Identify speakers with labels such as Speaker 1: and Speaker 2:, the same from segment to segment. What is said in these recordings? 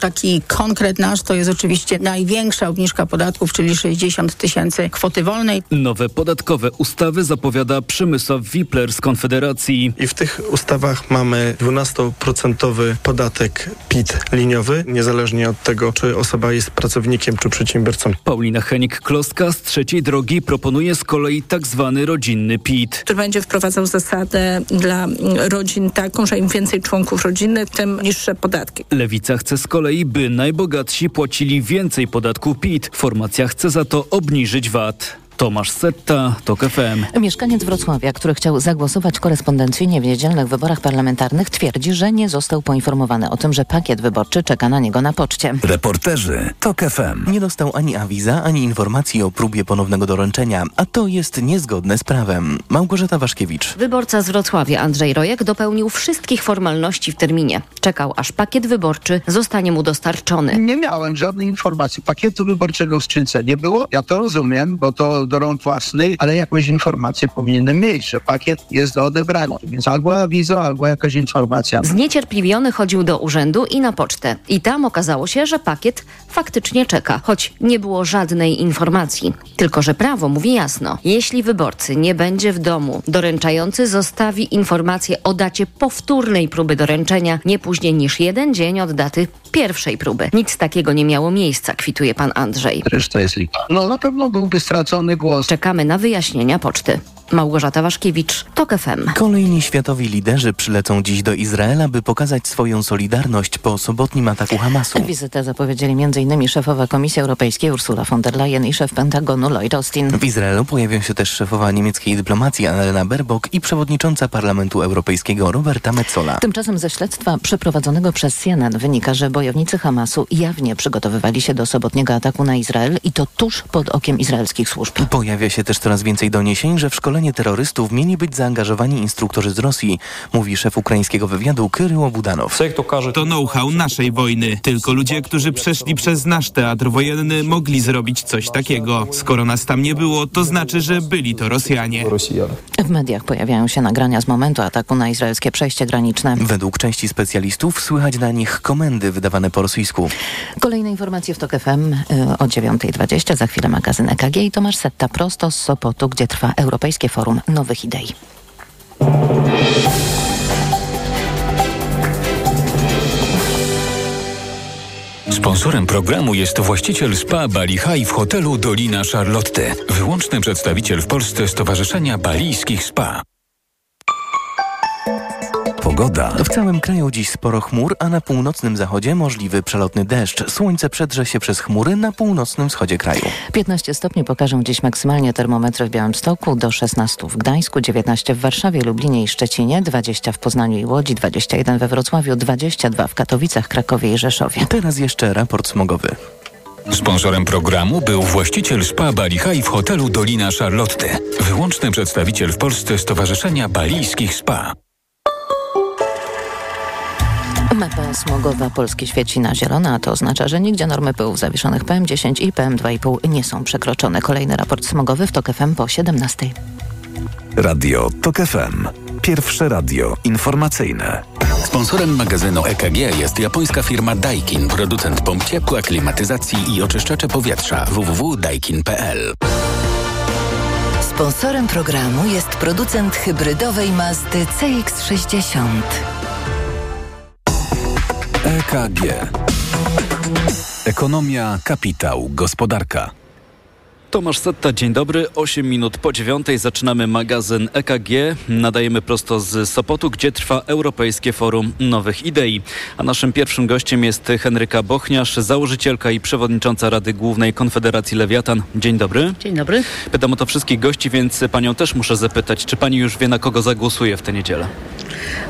Speaker 1: Taki konkret nasz to jest oczywiście największa obniżka podatków, czyli 60 tysięcy kwoty wolnej.
Speaker 2: Nowe podatkowe ustawy zapowiada Przemysław Wipler z Konfederacji.
Speaker 3: I w tych ustawach mamy 12% podatek PIT liniowy, niezależnie od tego, czy osoba jest pracownikiem, czy przedsiębiorcą.
Speaker 2: Paulina Henik-Klostka z Trzeciej Drogi proponuje z kolei tak zwany rodzinny PIT.
Speaker 1: Który będzie wprowadzał zasadę dla rodzin taką, że im więcej członków rodziny, tym niższe podatki.
Speaker 2: Lewica chce z kolei, by najbogatsi płacili więcej podatku PIT. Formacja chce za to obniżyć VAT. Tomasz Setta, TOK FM.
Speaker 4: Mieszkaniec Wrocławia, który chciał zagłosować korespondencyjnie w niedzielnych wyborach parlamentarnych, twierdzi, że nie został poinformowany o tym, że pakiet wyborczy czeka na niego na poczcie.
Speaker 5: Reporterzy TOK FM.
Speaker 6: Nie dostał ani awiza, ani informacji o próbie ponownego doręczenia, a to jest niezgodne z prawem. Małgorzata Waszkiewicz.
Speaker 4: Wyborca z Wrocławia Andrzej Rojek dopełnił wszystkich formalności w terminie. Czekał, aż pakiet wyborczy zostanie mu dostarczony.
Speaker 7: Nie miałem żadnej informacji. Pakietu wyborczego w skrzynce nie było. Ja to rozumiem, bo to do rąk własnych, ale jakąś informację powinienem mieć, że pakiet jest do odebrania. Więc albo awizo, albo jakaś informacja.
Speaker 4: Zniecierpliwiony chodził do urzędu i na pocztę. I tam okazało się, że pakiet faktycznie czeka, choć nie było żadnej informacji. Tylko, że prawo mówi jasno. Jeśli wyborcy nie będzie w domu, doręczający zostawi informację o dacie powtórnej próby doręczenia nie później niż jeden dzień od daty pierwszej próby. Nic takiego nie miało miejsca, kwituje pan Andrzej.
Speaker 7: Reszta jest lipa. No na pewno byłby stracony głos.
Speaker 4: Czekamy na wyjaśnienia poczty. Małgorzata Waszkiewicz, TOK FM.
Speaker 6: Kolejni światowi liderzy przylecą dziś do Izraela, by pokazać swoją solidarność po sobotnim ataku Hamasu.
Speaker 4: Wizytę zapowiedzieli m.in. szefowa Komisji Europejskiej Ursula von der Leyen i szef Pentagonu Lloyd Austin.
Speaker 6: W Izraelu pojawią się też szefowa niemieckiej dyplomacji Annalena Baerbock i przewodnicząca Parlamentu Europejskiego Roberta Metzola.
Speaker 4: Tymczasem ze śledztwa przeprowadzonego przez CNN wynika, że bojownicy Hamasu jawnie przygotowywali się do sobotniego ataku na Izrael i to tuż pod okiem izraelskich służb.
Speaker 6: Pojawia się też coraz więcej doniesień, że w szkoleniu terrorystów mieli być zaangażowani instruktorzy z Rosji, mówi szef ukraińskiego wywiadu Kryło Budanow.
Speaker 8: To know-how naszej wojny. Tylko ludzie, którzy przeszli przez nasz teatr wojenny, mogli zrobić coś takiego. Skoro nas tam nie było, to znaczy, że byli to Rosjanie.
Speaker 4: W mediach pojawiają się nagrania z momentu ataku na izraelskie przejście graniczne.
Speaker 6: Według części specjalistów słychać na nich komendy wydawane po rosyjsku.
Speaker 4: Kolejne informacje w TOK FM y, o 9.20. Za chwilę magazyn EKG i Tomasz Setta prosto z Sopotu, gdzie trwa Europejskie Forum Nowych Idei.
Speaker 5: Sponsorem programu jest właściciel spa Bali High w hotelu Dolina Charlotte. Wyłączny przedstawiciel w Polsce Stowarzyszenia Balijskich Spa. Pogoda.
Speaker 6: W całym kraju dziś sporo chmur, a na północnym zachodzie możliwy przelotny deszcz. Słońce przedrze się przez chmury na północnym wschodzie kraju.
Speaker 4: 15 stopni pokażą dziś maksymalnie termometry w Białymstoku, do 16 w Gdańsku, 19 w Warszawie, Lublinie i Szczecinie, 20 w Poznaniu i Łodzi, 21 we Wrocławiu, 22 w Katowicach, Krakowie i Rzeszowie.
Speaker 6: Teraz jeszcze raport smogowy.
Speaker 5: Sponsorem programu był właściciel spa Bali High w hotelu Dolina Charlotte. Wyłączny przedstawiciel w Polsce Stowarzyszenia Balijskich Spa.
Speaker 4: Mapa smogowa Polski świeci na zielono, a to oznacza, że nigdzie normy pyłów zawieszonych PM10 i PM2,5 nie są przekroczone. Kolejny raport smogowy w TOK FM po 17.
Speaker 5: Radio TOK FM. Pierwsze radio informacyjne. Sponsorem magazynu EKG jest japońska firma Daikin, producent pomp ciepła, klimatyzacji i oczyszczacze powietrza www.daikin.pl.
Speaker 9: Sponsorem programu jest producent hybrydowej Mazdy CX-60.
Speaker 5: EKG. Ekonomia, kapitał, gospodarka.
Speaker 2: Tomasz Setta, dzień dobry. 8 minut po dziewiątej zaczynamy magazyn EKG. Nadajemy prosto z Sopotu, gdzie trwa Europejskie Forum Nowych Idei. A naszym pierwszym gościem jest Henryka Bochniarz, założycielka i przewodnicząca Rady Głównej Konfederacji Lewiatan. Dzień dobry.
Speaker 10: Dzień dobry.
Speaker 2: Pytam o to wszystkich gości, więc panią też muszę zapytać, czy pani już wie, na kogo zagłosuje w tę niedzielę?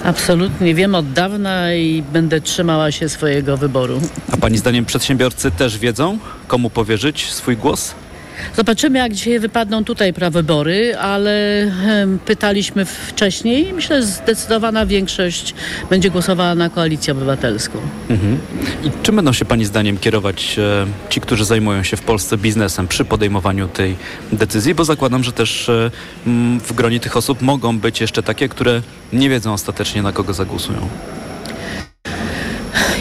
Speaker 10: Absolutnie wiem od dawna i będę trzymała się swojego wyboru.
Speaker 2: A pani zdaniem przedsiębiorcy też wiedzą, komu powierzyć swój głos?
Speaker 10: Zobaczymy, jak dzisiaj wypadną tutaj prawybory, ale pytaliśmy wcześniej i myślę, że zdecydowana większość będzie głosowała na koalicję obywatelską.
Speaker 2: Mhm. I czym będą się pani zdaniem kierować e, ci, którzy zajmują się w Polsce biznesem przy podejmowaniu tej decyzji? Bo zakładam, że też e, w gronie tych osób mogą być jeszcze takie, które nie wiedzą ostatecznie na kogo zagłosują.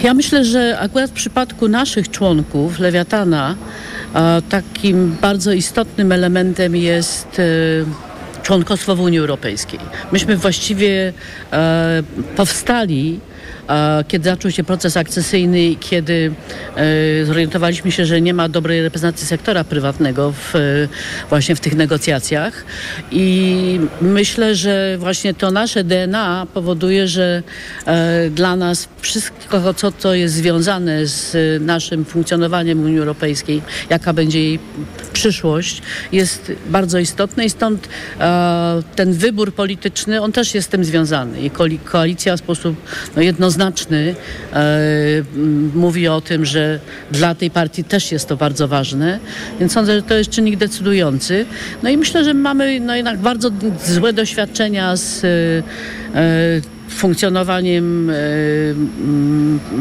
Speaker 10: Ja myślę, że akurat w przypadku naszych członków Lewiatana takim bardzo istotnym elementem jest członkostwo w Unii Europejskiej. Myśmy właściwie e, powstali kiedy zaczął się proces akcesyjny, kiedy e, zorientowaliśmy się, że nie ma dobrej reprezentacji sektora prywatnego w, właśnie w tych negocjacjach. I myślę, że właśnie to nasze DNA powoduje, że e, dla nas wszystko, co to jest związane z naszym funkcjonowaniem Unii Europejskiej, jaka będzie jej przyszłość, jest bardzo istotne i stąd e, ten wybór polityczny, on też jest z tym związany. I koalicja w sposób no, jednoznaczny jednoznaczny e, mówi o tym, że dla tej partii też jest to bardzo ważne, więc sądzę, że to jest czynnik decydujący. No i myślę, że mamy no jednak bardzo złe doświadczenia z e, funkcjonowaniem e,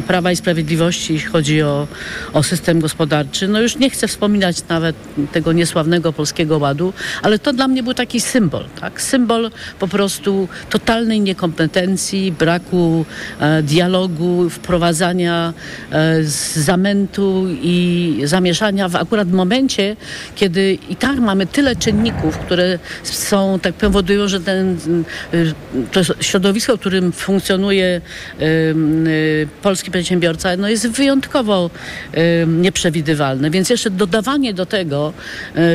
Speaker 10: Prawa i Sprawiedliwości, jeśli chodzi o, o system gospodarczy. No już nie chcę wspominać nawet tego niesławnego Polskiego Ładu, ale to dla mnie był taki symbol, tak? Symbol po prostu totalnej niekompetencji, braku e, dialogu, wprowadzania e, zamętu i zamieszania w akurat momencie, kiedy i tak mamy tyle czynników, które są, tak powodują, że ten, to środowisko, które którym funkcjonuje y, polski przedsiębiorca, no jest wyjątkowo nieprzewidywalne. Więc jeszcze dodawanie do tego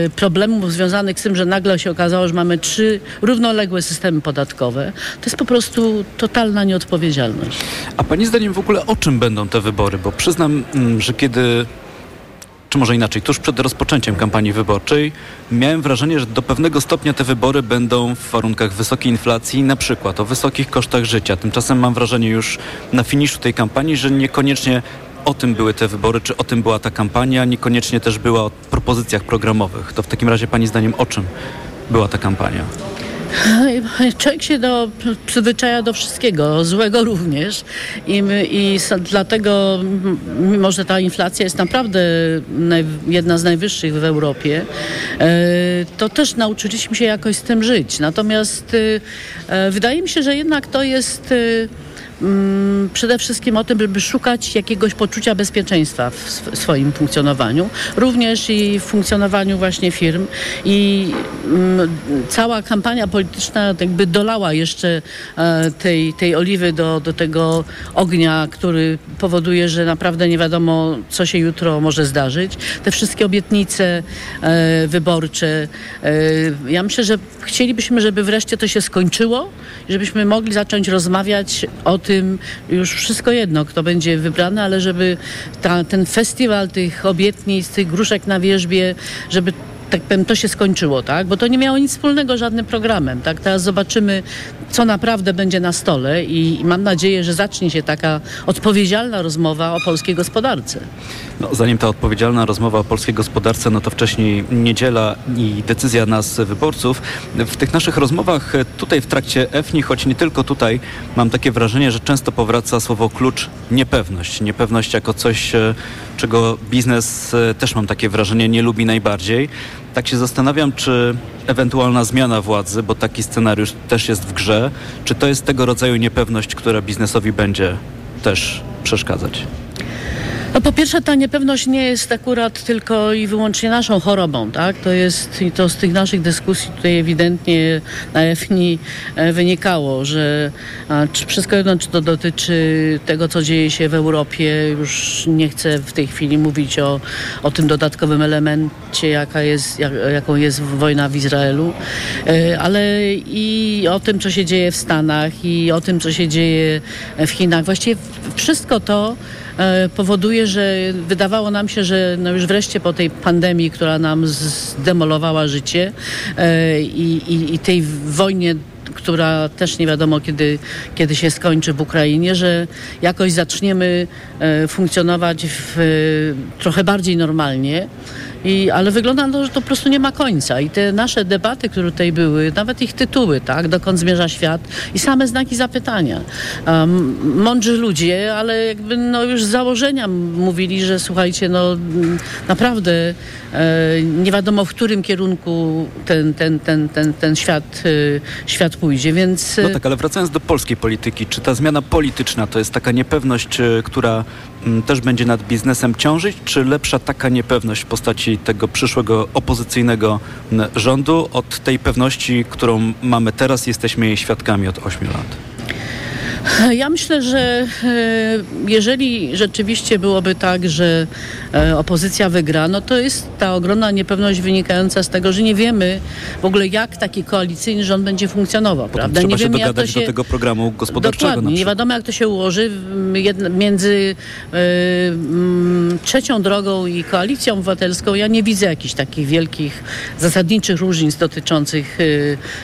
Speaker 10: y, problemów związanych z tym, że nagle się okazało, że mamy trzy równoległe systemy podatkowe, to jest po prostu totalna nieodpowiedzialność.
Speaker 2: A Pani zdaniem w ogóle o czym będą te wybory? Bo przyznam, mm, że kiedy czy może inaczej, tuż przed rozpoczęciem kampanii wyborczej miałem wrażenie, że do pewnego stopnia te wybory będą w warunkach wysokiej inflacji, na przykład o wysokich kosztach życia. Tymczasem mam wrażenie już na finiszu tej kampanii, że niekoniecznie o tym były te wybory, czy o tym była ta kampania, niekoniecznie też była o propozycjach programowych. To w takim razie Pani zdaniem o czym była ta kampania?
Speaker 10: Człowiek się do, przyzwyczaja do wszystkiego, złego również. I, i dlatego, mimo że ta inflacja jest naprawdę naj, jedna z najwyższych w Europie, e, to też nauczyliśmy się jakoś z tym żyć. Natomiast e, wydaje mi się, że jednak to jest e, przede wszystkim o tym, żeby szukać jakiegoś poczucia bezpieczeństwa w swoim funkcjonowaniu, również i w funkcjonowaniu właśnie firm i mm, cała kampania polityczna jakby dolała jeszcze e, tej, tej oliwy do, do tego ognia, który powoduje, że naprawdę nie wiadomo, co się jutro może zdarzyć. Te wszystkie obietnice e, wyborcze. E, ja myślę, że chcielibyśmy, żeby wreszcie to się skończyło, żebyśmy mogli zacząć rozmawiać o tym, tym już wszystko jedno, kto będzie wybrany, ale żeby ta, ten festiwal tych obietnic, tych gruszek na wierzbie, żeby tak powiem, to się skończyło, tak? Bo to nie miało nic wspólnego z żadnym programem, tak? Teraz zobaczymy, co naprawdę będzie na stole i, mam nadzieję, że zacznie się taka odpowiedzialna rozmowa o polskiej gospodarce.
Speaker 2: No, zanim ta odpowiedzialna rozmowa o polskiej gospodarce, no to wcześniej niedziela i decyzja nas, wyborców. W tych naszych rozmowach tutaj w trakcie EFNI, choć nie tylko tutaj, mam takie wrażenie, że często powraca słowo klucz niepewność. Niepewność jako coś, e, czego biznes e, też mam takie wrażenie nie lubi najbardziej. Tak się zastanawiam, czy ewentualna zmiana władzy, bo taki scenariusz też jest w grze, czy to jest tego rodzaju niepewność, która biznesowi będzie też przeszkadzać?
Speaker 10: No po pierwsze ta niepewność nie jest akurat tylko i wyłącznie naszą chorobą, tak? To jest i to z tych naszych dyskusji tutaj ewidentnie na EFNI e, wynikało, że czy wszystko jedno, czy to dotyczy tego, co dzieje się w Europie, już nie chcę w tej chwili mówić o, o tym dodatkowym elemencie, jaka jest, jak, jaką jest wojna w Izraelu, e, ale i o tym, co się dzieje w Stanach i o tym, co się dzieje w Chinach. Właściwie wszystko to powoduje, że wydawało nam się, że no już wreszcie po tej pandemii, która nam zdemolowała życie e, i, i, i tej wojnie która też nie wiadomo kiedy, kiedy się skończy w Ukrainie, że jakoś zaczniemy e, funkcjonować w, trochę bardziej normalnie I, ale wygląda na to, że to po prostu nie ma końca. I te nasze debaty, które tutaj były, nawet ich tytuły, tak, dokąd zmierza świat i same znaki zapytania. Um, mądrzy ludzie, ale jakby no już z założenia mówili, że słuchajcie, no naprawdę nie wiadomo w którym kierunku ten, ten, ten, ten, ten świat, e, świat pójdzie, więc...
Speaker 2: No tak, ale wracając do polskiej polityki, czy ta zmiana polityczna to jest taka niepewność, e, która m, też będzie nad biznesem ciążyć, czy lepsza taka niepewność w postaci tego przyszłego opozycyjnego rządu od tej pewności, którą mamy teraz, jesteśmy jej świadkami od 8 lat?
Speaker 10: Ja myślę, że e, jeżeli rzeczywiście byłoby tak, że e, opozycja wygra, no to jest ta ogromna niepewność wynikająca z tego, że nie wiemy w ogóle jak taki koalicyjny rząd będzie funkcjonował, prawda?
Speaker 2: trzeba
Speaker 10: nie
Speaker 2: się
Speaker 10: wiemy,
Speaker 2: dogadać
Speaker 10: jak to się...
Speaker 2: do tego programu gospodarczego
Speaker 10: Dokładnie, nie wiadomo jak to się ułoży m, jedna, między e, m, trzecią drogą i koalicją obywatelską. Ja nie widzę jakichś takich wielkich, zasadniczych różnic dotyczących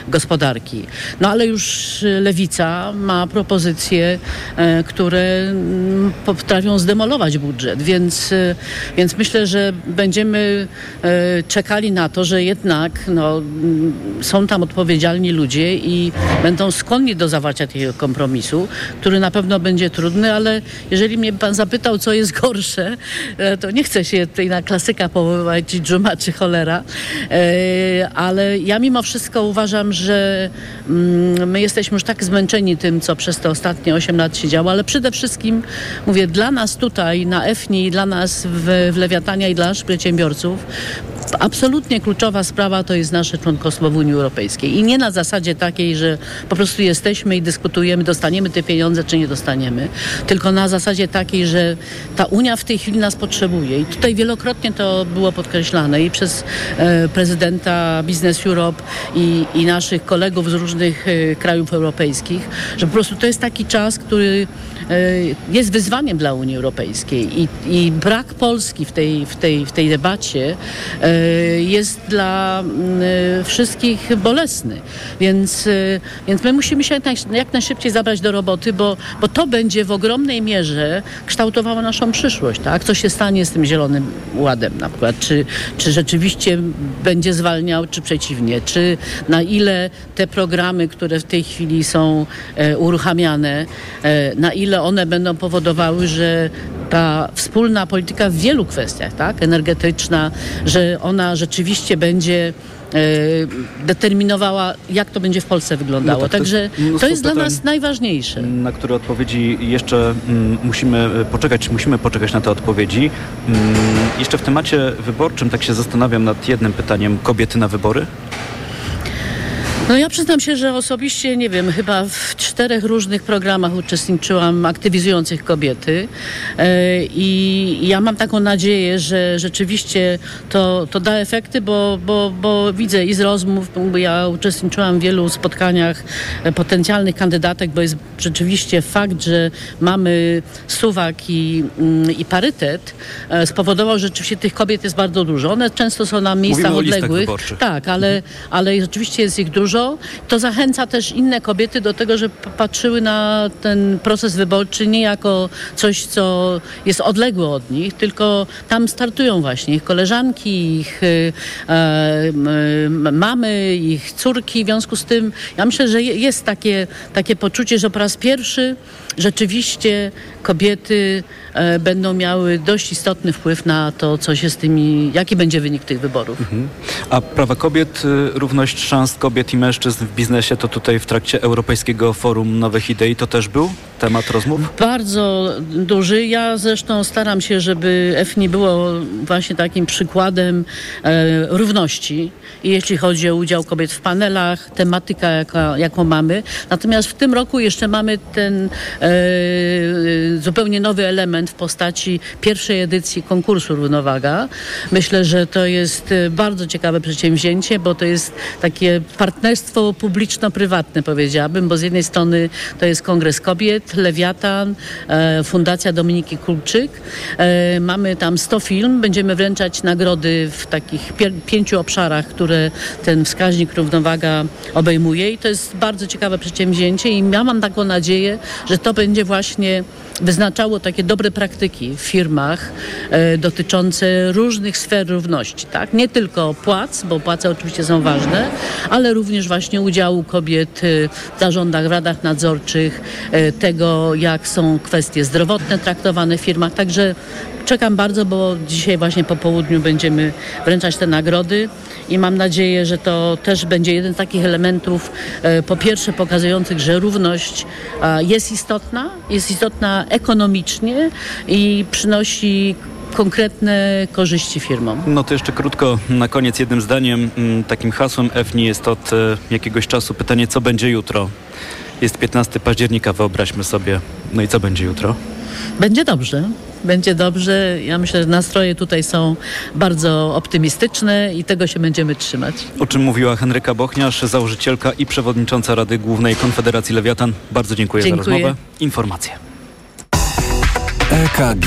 Speaker 10: gospodarki. No ale już lewica ma propozycje, e, które mm, potrafią zdemolować budżet, więc, e, więc myślę, że będziemy e, czekali na to, że jednak no, mm, są tam odpowiedzialni ludzie i będą skłonni do zawarcia takiego kompromisu, który na pewno będzie trudny, ale jeżeli mnie pan zapytał, co jest gorsze, to nie chcę się tutaj na klasyka powoływać, dżuma czy cholera, ale ja mimo wszystko uważam, że mm, my jesteśmy już tak zmęczeni tym, co przez te ostatnie 8 lat się działo, ale przede wszystkim mówię, dla nas tutaj na EFNI, dla nas w, w Lewiatania i dla naszych przedsiębiorców absolutnie kluczowa sprawa to jest nasze członkostwo w Unii Europejskiej. I nie na zasadzie takiej, że po prostu jesteśmy i dyskutujemy, dostaniemy te pieniądze, czy nie dostaniemy, tylko na zasadzie takiej, że ta Unia w tej chwili nas potrzebuje. I tutaj wielokrotnie to było podkreślane i przez e, prezydenta Business Europe i, i naszych kolegów z różnych e, krajów europejskich, że po prostu to jest taki czas, który jest wyzwaniem dla Unii Europejskiej i, i brak Polski w tej, w tej, w tej debacie e, jest dla mm, e, wszystkich bolesny. Więc, e, więc my musimy się jak, naj, jak najszybciej zabrać do roboty, bo, bo to będzie w ogromnej mierze kształtowało naszą przyszłość. Tak? Co się stanie z tym zielonym ładem na przykład? Czy, czy rzeczywiście będzie zwalniał, czy przeciwnie? Czy na ile te programy, które w tej chwili są e, uruchamiane, e, na ile one będą powodowały, że ta wspólna polityka w wielu kwestiach, tak, energetyczna, że ona rzeczywiście będzie e, determinowała, jak to będzie w Polsce wyglądało.
Speaker 2: No tak, to jest
Speaker 10: Także to jest dla nas najważniejsze.
Speaker 2: na które odpowiedzi jeszcze mm, musimy e, poczekać, musimy poczekać na te odpowiedzi. Mm, jeszcze w temacie wyborczym tak się zastanawiam nad jednym pytaniem. Kobiety na wybory?
Speaker 10: No ja przyznam się, że osobiście, nie wiem, chyba w czterech różnych programach uczestniczyłam aktywizujących kobiety e, i ja mam taką nadzieję, że rzeczywiście to, to da efekty, bo, bo, bo widzę i z rozmów, bo ja uczestniczyłam w wielu spotkaniach e, potencjalnych kandydatek, bo jest rzeczywiście fakt, że mamy suwak i, mm, i parytet e, spowodował, że rzeczywiście tych kobiet jest bardzo dużo. One często są na miejscach odległych. Tak, ale, ale rzeczywiście jest ich dużo. To zachęca też inne kobiety do tego, że p- patrzyły na ten proces wyborczy nie jako coś, co jest odległe od nich, tylko tam startują właśnie ich koleżanki, ich y, e, m, mamy, ich córki. W związku z tym ja myślę, że je- jest takie, takie poczucie, że po raz pierwszy rzeczywiście kobiety e, będą miały dość istotny wpływ na to, co się z tymi, jaki będzie wynik tych wyborów.
Speaker 2: A prawa kobiet, y, równość szans kobiet i mężczyzn w biznesie, to tutaj w trakcie Europejskiego Forum Nowych Idei to też był temat rozmów?
Speaker 10: Bardzo duży. Ja zresztą staram się, żeby EFNI było właśnie takim przykładem e, równości, I jeśli chodzi o udział kobiet w panelach, tematyka, jaka, jaką mamy. Natomiast w tym roku jeszcze mamy ten e, zupełnie nowy element w postaci pierwszej edycji konkursu Równowaga. Myślę, że to jest e, bardzo ciekawe przedsięwzięcie, bo to jest takie partnerstwo publiczno-prywatne, powiedziałabym, bo z jednej strony to jest Kongres Kobiet, Lewiatan, e, Fundacja Dominiki Kulczyk. E, mamy tam 100 film, będziemy wręczać nagrody w takich pięciu obszarach, które ten wskaźnik równowaga obejmuje i to jest bardzo ciekawe przedsięwzięcie i ja mam taką nadzieję, że to będzie właśnie wyznaczało takie dobre praktyki w firmach e, dotyczące różnych sfer równości. Tak? Nie tylko płac, bo płace oczywiście są ważne, ale również właśnie udziału kobiet e, w zarządach, w radach nadzorczych, e, tego jak są kwestie zdrowotne traktowane w firmach. Także czekam bardzo, bo dzisiaj właśnie po południu będziemy wręczać te nagrody i mam nadzieję, że to też będzie jeden z takich elementów, e, po pierwsze pokazujących, że równość jest istotna, jest istotna ekonomicznie i przynosi konkretne korzyści firmom.
Speaker 2: No to jeszcze krótko na koniec jednym zdaniem. Mm, Takim hasłem EFNI jest od e, jakiegoś czasu pytanie, co będzie jutro. Jest 15 października, wyobraźmy sobie. No i co będzie jutro?
Speaker 10: Będzie dobrze. Będzie dobrze. Ja myślę, że nastroje tutaj są bardzo optymistyczne i tego się będziemy trzymać.
Speaker 2: O czym mówiła Henryka Bochniarz, założycielka i przewodnicząca Rady Głównej Konfederacji Lewiatan. Bardzo dziękuję,
Speaker 10: Dziękuję.
Speaker 2: za rozmowę. Informacje.
Speaker 5: EKG.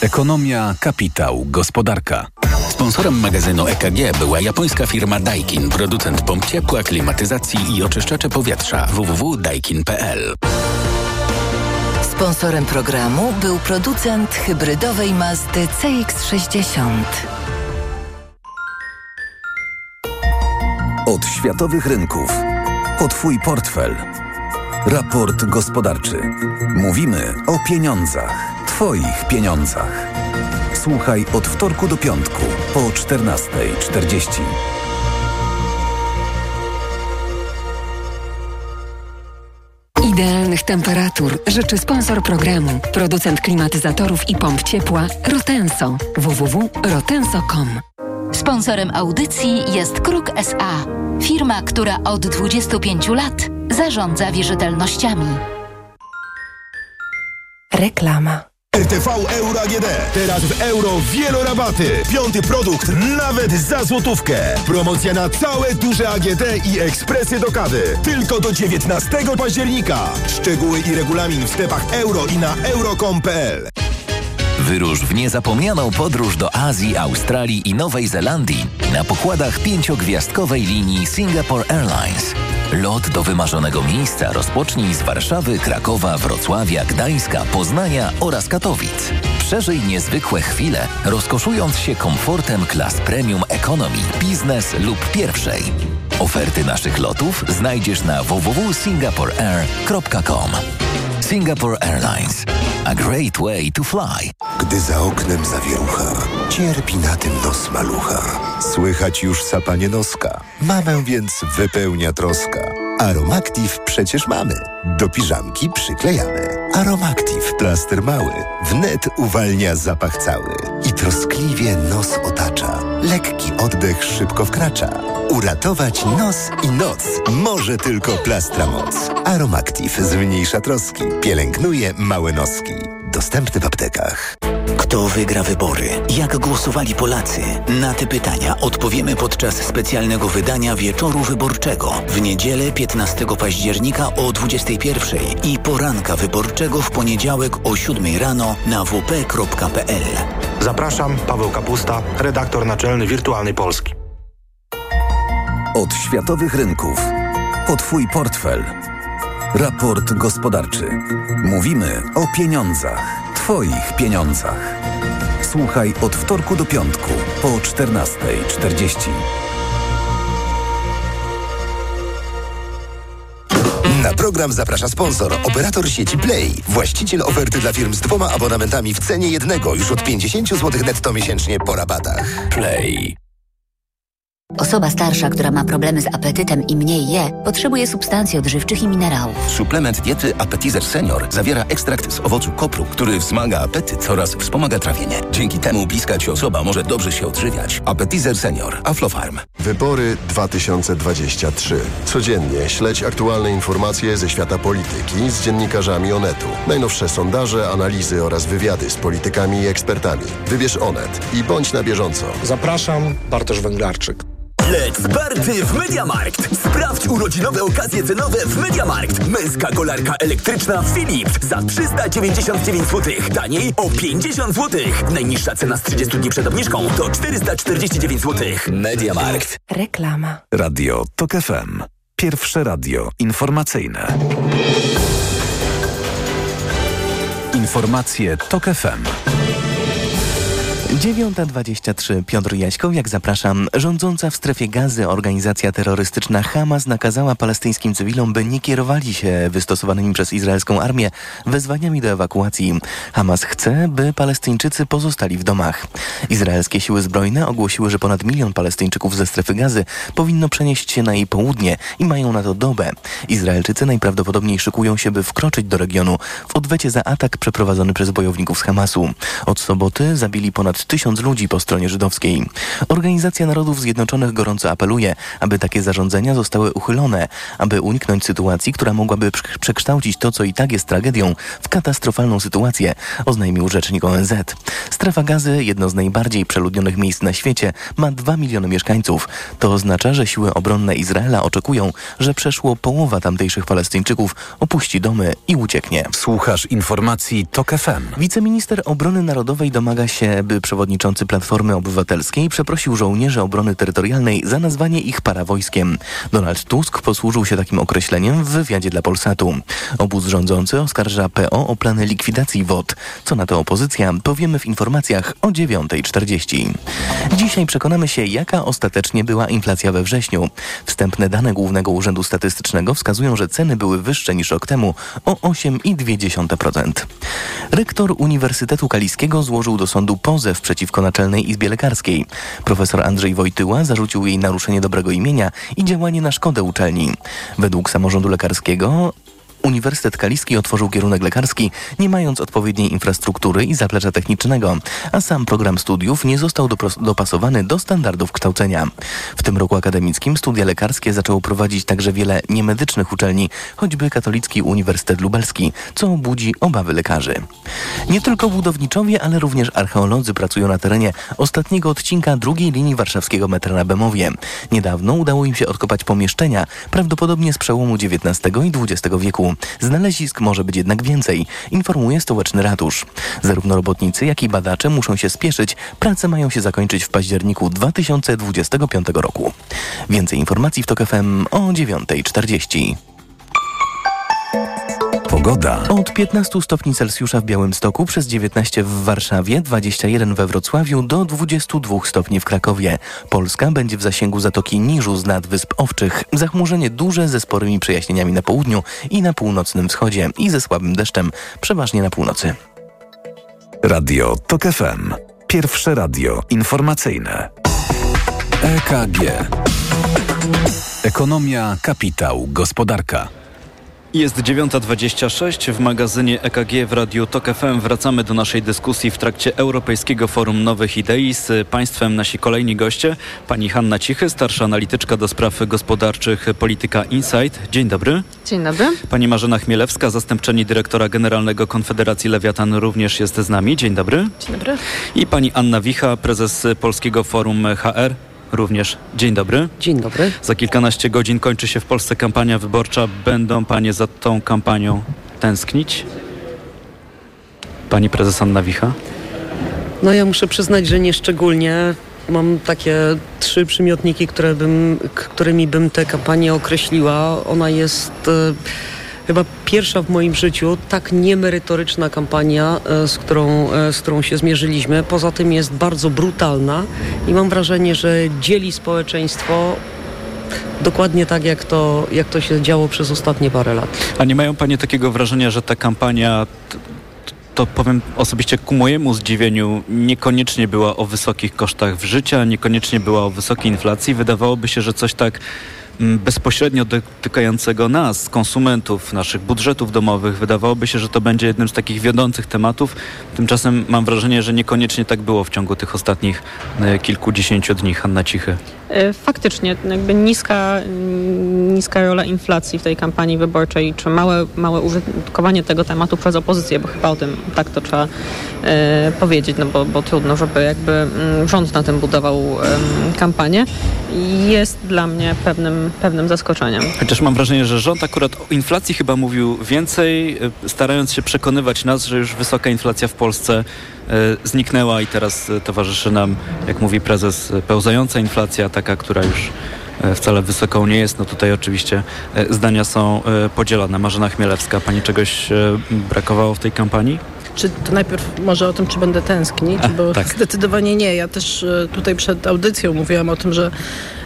Speaker 5: Ekonomia, kapitał, gospodarka. Sponsorem magazynu EKG była japońska firma Daikin, producent pomp ciepła, klimatyzacji i oczyszczacze powietrza www.daikin.pl.
Speaker 9: Sponsorem programu był producent hybrydowej Mazdy CX-60.
Speaker 11: Od światowych rynków. O Twój portfel. Raport gospodarczy. Mówimy o pieniądzach. Twoich pieniądzach. Słuchaj od wtorku do piątku po 14.40.
Speaker 12: Idealnych temperatur życzy sponsor programu, producent klimatyzatorów i pomp ciepła Rotenso. www.rotenso.com
Speaker 13: Sponsorem audycji jest Kruk SA, firma, która od 25 lat zarządza wierzytelnościami.
Speaker 12: Reklama.
Speaker 14: RTV Euro AGD. Teraz w euro wielorabaty. Piąty produkt nawet za złotówkę. Promocja na całe duże AGD i ekspresy do kawy. Tylko do 19 października. Szczegóły i regulamin w sklepach euro i na euro.com.pl.
Speaker 15: Wyrusz w niezapomnianą podróż do Azji, Australii i Nowej Zelandii na pokładach pięciogwiazdkowej linii Singapore Airlines. Lot do wymarzonego miejsca rozpocznij z Warszawy, Krakowa, Wrocławia, Gdańska, Poznania oraz Katowic. Przeżyj niezwykłe chwile, rozkoszując się komfortem klas premium economy, biznes lub pierwszej. Oferty naszych lotów znajdziesz na www.singaporeair.com. Singapore Airlines. A great way to fly.
Speaker 16: Gdy za oknem zawierucha, cierpi na tym nos malucha. Słychać już sapanie noska. Mamę więc wypełnia troska. Aromactive przecież mamy. Do piżamki przyklejamy. Aromactive plaster mały. Wnet uwalnia zapach cały. I troskliwie nos. Lekki oddech szybko wkracza. Uratować nos i noc może tylko plastra moc. Aromactive zmniejsza troski. Pielęgnuje małe noski. Dostępny w aptekach.
Speaker 17: Kto wygra wybory? Jak głosowali Polacy? Na te pytania odpowiemy podczas specjalnego wydania Wieczoru Wyborczego w niedzielę 15 października o 21 i poranka wyborczego w poniedziałek o 7 rano na wp.pl.
Speaker 18: Zapraszam, Paweł Kapusta, redaktor naczelny Wirtualnej Polski.
Speaker 11: Od światowych rynków. O Twój portfel. Raport gospodarczy. Mówimy o pieniądzach. Twoich pieniądzach. Słuchaj od wtorku do piątku po 14.40.
Speaker 16: program zaprasza sponsor, operator sieci Play, właściciel oferty dla firm z dwoma abonamentami w cenie jednego już od 50 zł netto miesięcznie po rabatach.
Speaker 5: Play.
Speaker 19: Osoba starsza, która ma problemy z apetytem i mniej je, potrzebuje substancji odżywczych i minerałów.
Speaker 20: Suplement diety Appetizer Senior zawiera ekstrakt z owocu kopru, który wzmaga apetyt oraz wspomaga trawienie. Dzięki temu bliska ci osoba może dobrze się odżywiać. Appetizer Senior. Aflofarm.
Speaker 21: Wybory 2023. Codziennie śledź aktualne informacje ze świata polityki z dziennikarzami Onetu. Najnowsze sondaże, analizy oraz wywiady z politykami i ekspertami. Wybierz Onet i bądź na bieżąco.
Speaker 22: Zapraszam, Bartosz Węglarczyk.
Speaker 23: Let's party w Mediamarkt! Sprawdź urodzinowe okazje cenowe w Mediamarkt. Męska kolarka elektryczna Philips za 399 zł. Taniej o 50 zł. Najniższa cena z 30 dni przed obniżką to 449 zł. Mediamarkt.
Speaker 12: Reklama.
Speaker 11: Radio TOK FM. Pierwsze radio informacyjne. Informacje TOK FM.
Speaker 6: 9.23 Piotr Jaśkowiak, zapraszam. Rządząca w strefie gazy organizacja terrorystyczna Hamas nakazała palestyńskim cywilom, by nie kierowali się wystosowanymi przez izraelską armię wezwaniami do ewakuacji. Hamas chce, by Palestyńczycy pozostali w domach. Izraelskie siły zbrojne ogłosiły, że ponad milion Palestyńczyków ze strefy gazy powinno przenieść się na jej południe i mają na to dobę. Izraelczycy najprawdopodobniej szykują się, by wkroczyć do regionu w odwecie za atak przeprowadzony przez bojowników z Hamasu. Od soboty zabili ponad tysiąc ludzi po stronie żydowskiej. Organizacja Narodów Zjednoczonych gorąco apeluje, aby takie zarządzenia zostały uchylone, aby uniknąć sytuacji, która mogłaby przekształcić to, co i tak jest tragedią, w katastrofalną sytuację, oznajmił rzecznik ONZ. Strefa gazy, jedno z najbardziej przeludnionych miejsc na świecie, ma 2 miliony mieszkańców. To oznacza, że siły obronne Izraela oczekują, że przeszło połowa tamtejszych Palestyńczyków opuści domy i ucieknie.
Speaker 11: Słuchasz informacji TOK FM.
Speaker 6: Wiceminister Obrony Narodowej domaga się, by przewodniczący Platformy Obywatelskiej przeprosił żołnierzy obrony terytorialnej za nazwanie ich parawojskiem. Donald Tusk posłużył się takim określeniem w wywiadzie dla Polsatu. Obóz rządzący oskarża PO o plany likwidacji WOT. Co na to opozycja, powiemy w informacjach o 9.40. Dzisiaj przekonamy się, jaka ostatecznie była inflacja we wrześniu. Wstępne dane Głównego Urzędu Statystycznego wskazują, że ceny były wyższe niż rok temu o 8,2%. Rektor Uniwersytetu Kaliskiego złożył do sądu pozew przeciwko Naczelnej Izbie Lekarskiej. Profesor Andrzej Wojtyła zarzucił jej naruszenie dobrego imienia i działanie na szkodę uczelni. Według samorządu lekarskiego Uniwersytet Kaliski otworzył kierunek lekarski, nie mając odpowiedniej infrastruktury i zaplecza technicznego, a sam program studiów nie został dopasowany do standardów kształcenia. W tym roku akademickim studia lekarskie zaczęło prowadzić także wiele niemedycznych uczelni, choćby Katolicki Uniwersytet Lubelski, co budzi obawy lekarzy. Nie tylko budowniczowie, ale również archeolodzy pracują na terenie ostatniego odcinka drugiej linii warszawskiego metra na Bemowie. Niedawno udało im się odkopać pomieszczenia, prawdopodobnie z przełomu XIX i XX wieku. Znalezisk może być jednak więcej, informuje stołeczny ratusz. Zarówno robotnicy, jak i badacze muszą się spieszyć. Prace mają się zakończyć w październiku 2025 roku. Więcej informacji w TOK FM o 9.40.
Speaker 11: Pogoda.
Speaker 6: Od 15 stopni Celsjusza w Białymstoku, przez 19 w Warszawie, 21 we Wrocławiu do 22 stopni w Krakowie. Polska będzie w zasięgu Zatoki Niżu z nad Wysp Owczych. Zachmurzenie duże ze sporymi przejaśnieniami na południu i na północnym wschodzie i ze słabym deszczem, przeważnie na północy.
Speaker 11: Radio TOK FM. Pierwsze radio informacyjne. EKG. Ekonomia, kapitał, gospodarka.
Speaker 2: Jest 9.26 w magazynie EKG w Radiu TOK FM. Wracamy do naszej dyskusji w trakcie Europejskiego Forum Nowych Idei. Z Państwem nasi kolejni goście. Pani Hanna Cichy, starsza analityczka do spraw gospodarczych Polityka Insight. Dzień dobry.
Speaker 24: Dzień dobry.
Speaker 2: Pani Marzena Chmielewska, zastępczeni dyrektora generalnego Konfederacji Lewiatan również jest z nami. Dzień dobry.
Speaker 24: Dzień dobry.
Speaker 2: I pani Anna Wicha, prezes Polskiego Forum HR również. Dzień dobry.
Speaker 24: Dzień dobry.
Speaker 2: Za kilkanaście godzin kończy się w Polsce kampania wyborcza. Będą panie za tą kampanią tęsknić? Pani prezes Anna Wicha?
Speaker 24: No ja muszę przyznać, że nie szczególnie. Mam takie trzy przymiotniki, które bym, którymi bym tę kampanię określiła. Ona jest... Y chyba pierwsza w moim życiu tak niemerytoryczna kampania, e, z którą, e, z którą się zmierzyliśmy. Poza tym jest bardzo brutalna i mam wrażenie, że dzieli społeczeństwo dokładnie tak, jak to, jak to się działo przez ostatnie parę lat.
Speaker 2: A nie mają Panie takiego wrażenia, że ta kampania to powiem osobiście ku mojemu zdziwieniu, niekoniecznie była o wysokich kosztach życia, niekoniecznie była o wysokiej inflacji. Wydawałoby się, że coś tak bezpośrednio dotykającego nas, konsumentów, naszych budżetów domowych. Wydawałoby się, że to będzie jednym z takich wiodących tematów. Tymczasem mam wrażenie, że niekoniecznie tak było w ciągu tych ostatnich e, kilkudziesięciu dni. Hanna Cichy.
Speaker 25: E, faktycznie, jakby niska, niska rola inflacji w tej kampanii wyborczej, czy małe, małe użytkowanie tego tematu przez opozycję, bo chyba o tym tak to trzeba e, powiedzieć, no bo, bo trudno, żeby jakby mm, rząd na tym budował e, kampanię, jest dla mnie pewnym, pewnym zaskoczeniem.
Speaker 2: Chociaż mam wrażenie, że rząd akurat o inflacji chyba mówił więcej, e, starając się przekonywać nas, że już wysoka inflacja w Polsce E, zniknęła i teraz e, towarzyszy nam, jak mówi prezes, pełzająca inflacja, taka, która już wcale wysoką nie jest. No tutaj oczywiście zdania są podzielone. Marzena Chmielewska, Pani czegoś brakowało w tej kampanii?
Speaker 26: Czy to najpierw może o tym, czy będę tęsknić, A, bo tak. zdecydowanie nie. Ja też e, tutaj przed audycją mówiłam o tym, że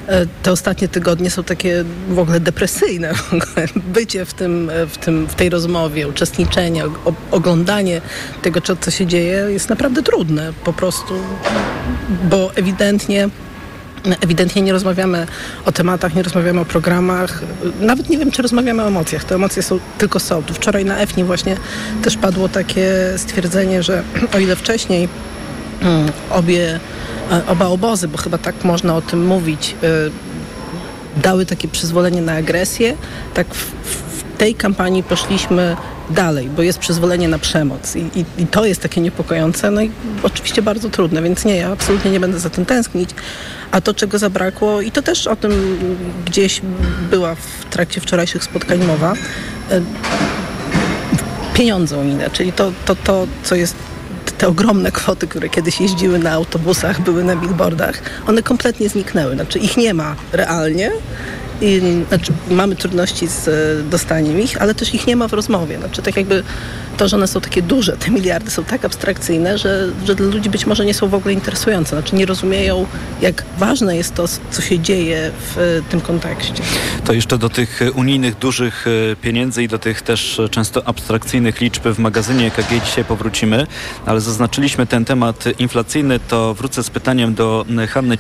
Speaker 26: e, te ostatnie tygodnie są takie w ogóle depresyjne. W ogóle. Bycie w, tym, w, tym, w tej rozmowie, uczestniczenie, oglądanie tego, co się dzieje jest naprawdę trudne po prostu, bo ewidentnie Ewidentnie nie rozmawiamy o tematach, nie rozmawiamy o programach. Nawet nie wiem, czy rozmawiamy o emocjach. Te emocje są tylko są. Wczoraj na EFNI właśnie też padło takie stwierdzenie, że o ile wcześniej mm, obie, e, oba obozy, bo chyba tak można o tym mówić, e, dały takie przyzwolenie na agresję, tak w tej kampanii poszliśmy dalej, bo jest przyzwolenie na przemoc i, i, i, to jest takie niepokojące, no i oczywiście bardzo trudne, więc nie, ja absolutnie nie będę za tym tęsknić, a to, czego zabrakło, i to też o tym gdzieś była w trakcie wczorajszych spotkań mowa, e, pieniądze unijne, czyli to, to, to co jest te ogromne kwoty, które kiedyś jeździły na autobusach, były na billboardach, one kompletnie zniknęły. Znaczy ich nie ma realnie i, znaczy, mamy trudności z e, dostaniem ich, ale też ich nie ma w rozmowie. Znaczy, tak jakby to, że one są takie duże, te miliardy są tak abstrakcyjne, że, że dla ludzi być może nie są w ogóle interesujące. Znaczy nie rozumieją, jak ważne jest to, co się dzieje w e, tym kontekście.
Speaker 2: To jeszcze do tych unijnych dużych e, pieniędzy i do tych też często abstrakcyjnych liczb w magazynie EKG dzisiaj powrócimy, ale zaznaczyliśmy ten temat inflacyjny, to wrócę z pytaniem do Hanny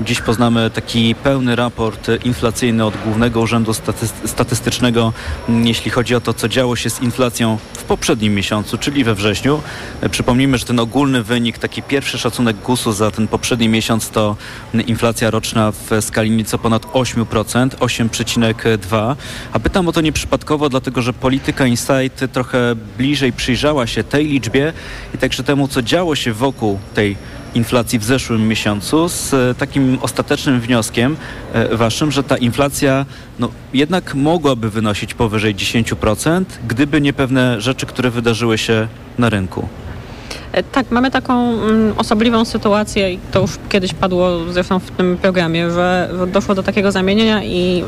Speaker 2: Dziś poznamy taki pełny raport inflacyjny inflacyjny od Głównego Urzędu Statystycznego, mm, jeśli chodzi o to, co działo się z inflacją w poprzednim miesiącu, czyli we wrześniu. E, przypomnijmy, że ten ogólny wynik, taki pierwszy szacunek GUS-u za ten poprzedni miesiąc to inflacja roczna w skali nieco ponad 8%, 8,2%. A pytam o to nieprzypadkowo, dlatego że polityka Insight trochę bliżej przyjrzała się tej liczbie i także temu, co działo się wokół tej inflacji w zeszłym miesiącu z e, takim ostatecznym wnioskiem e, waszym, że ta inflacja no, jednak mogłaby wynosić powyżej 10%, gdyby nie pewne rzeczy, które wydarzyły się na rynku.
Speaker 25: E, tak, mamy taką mm, osobliwą sytuację i to już kiedyś padło zresztą w tym programie, że doszło do takiego zamienienia i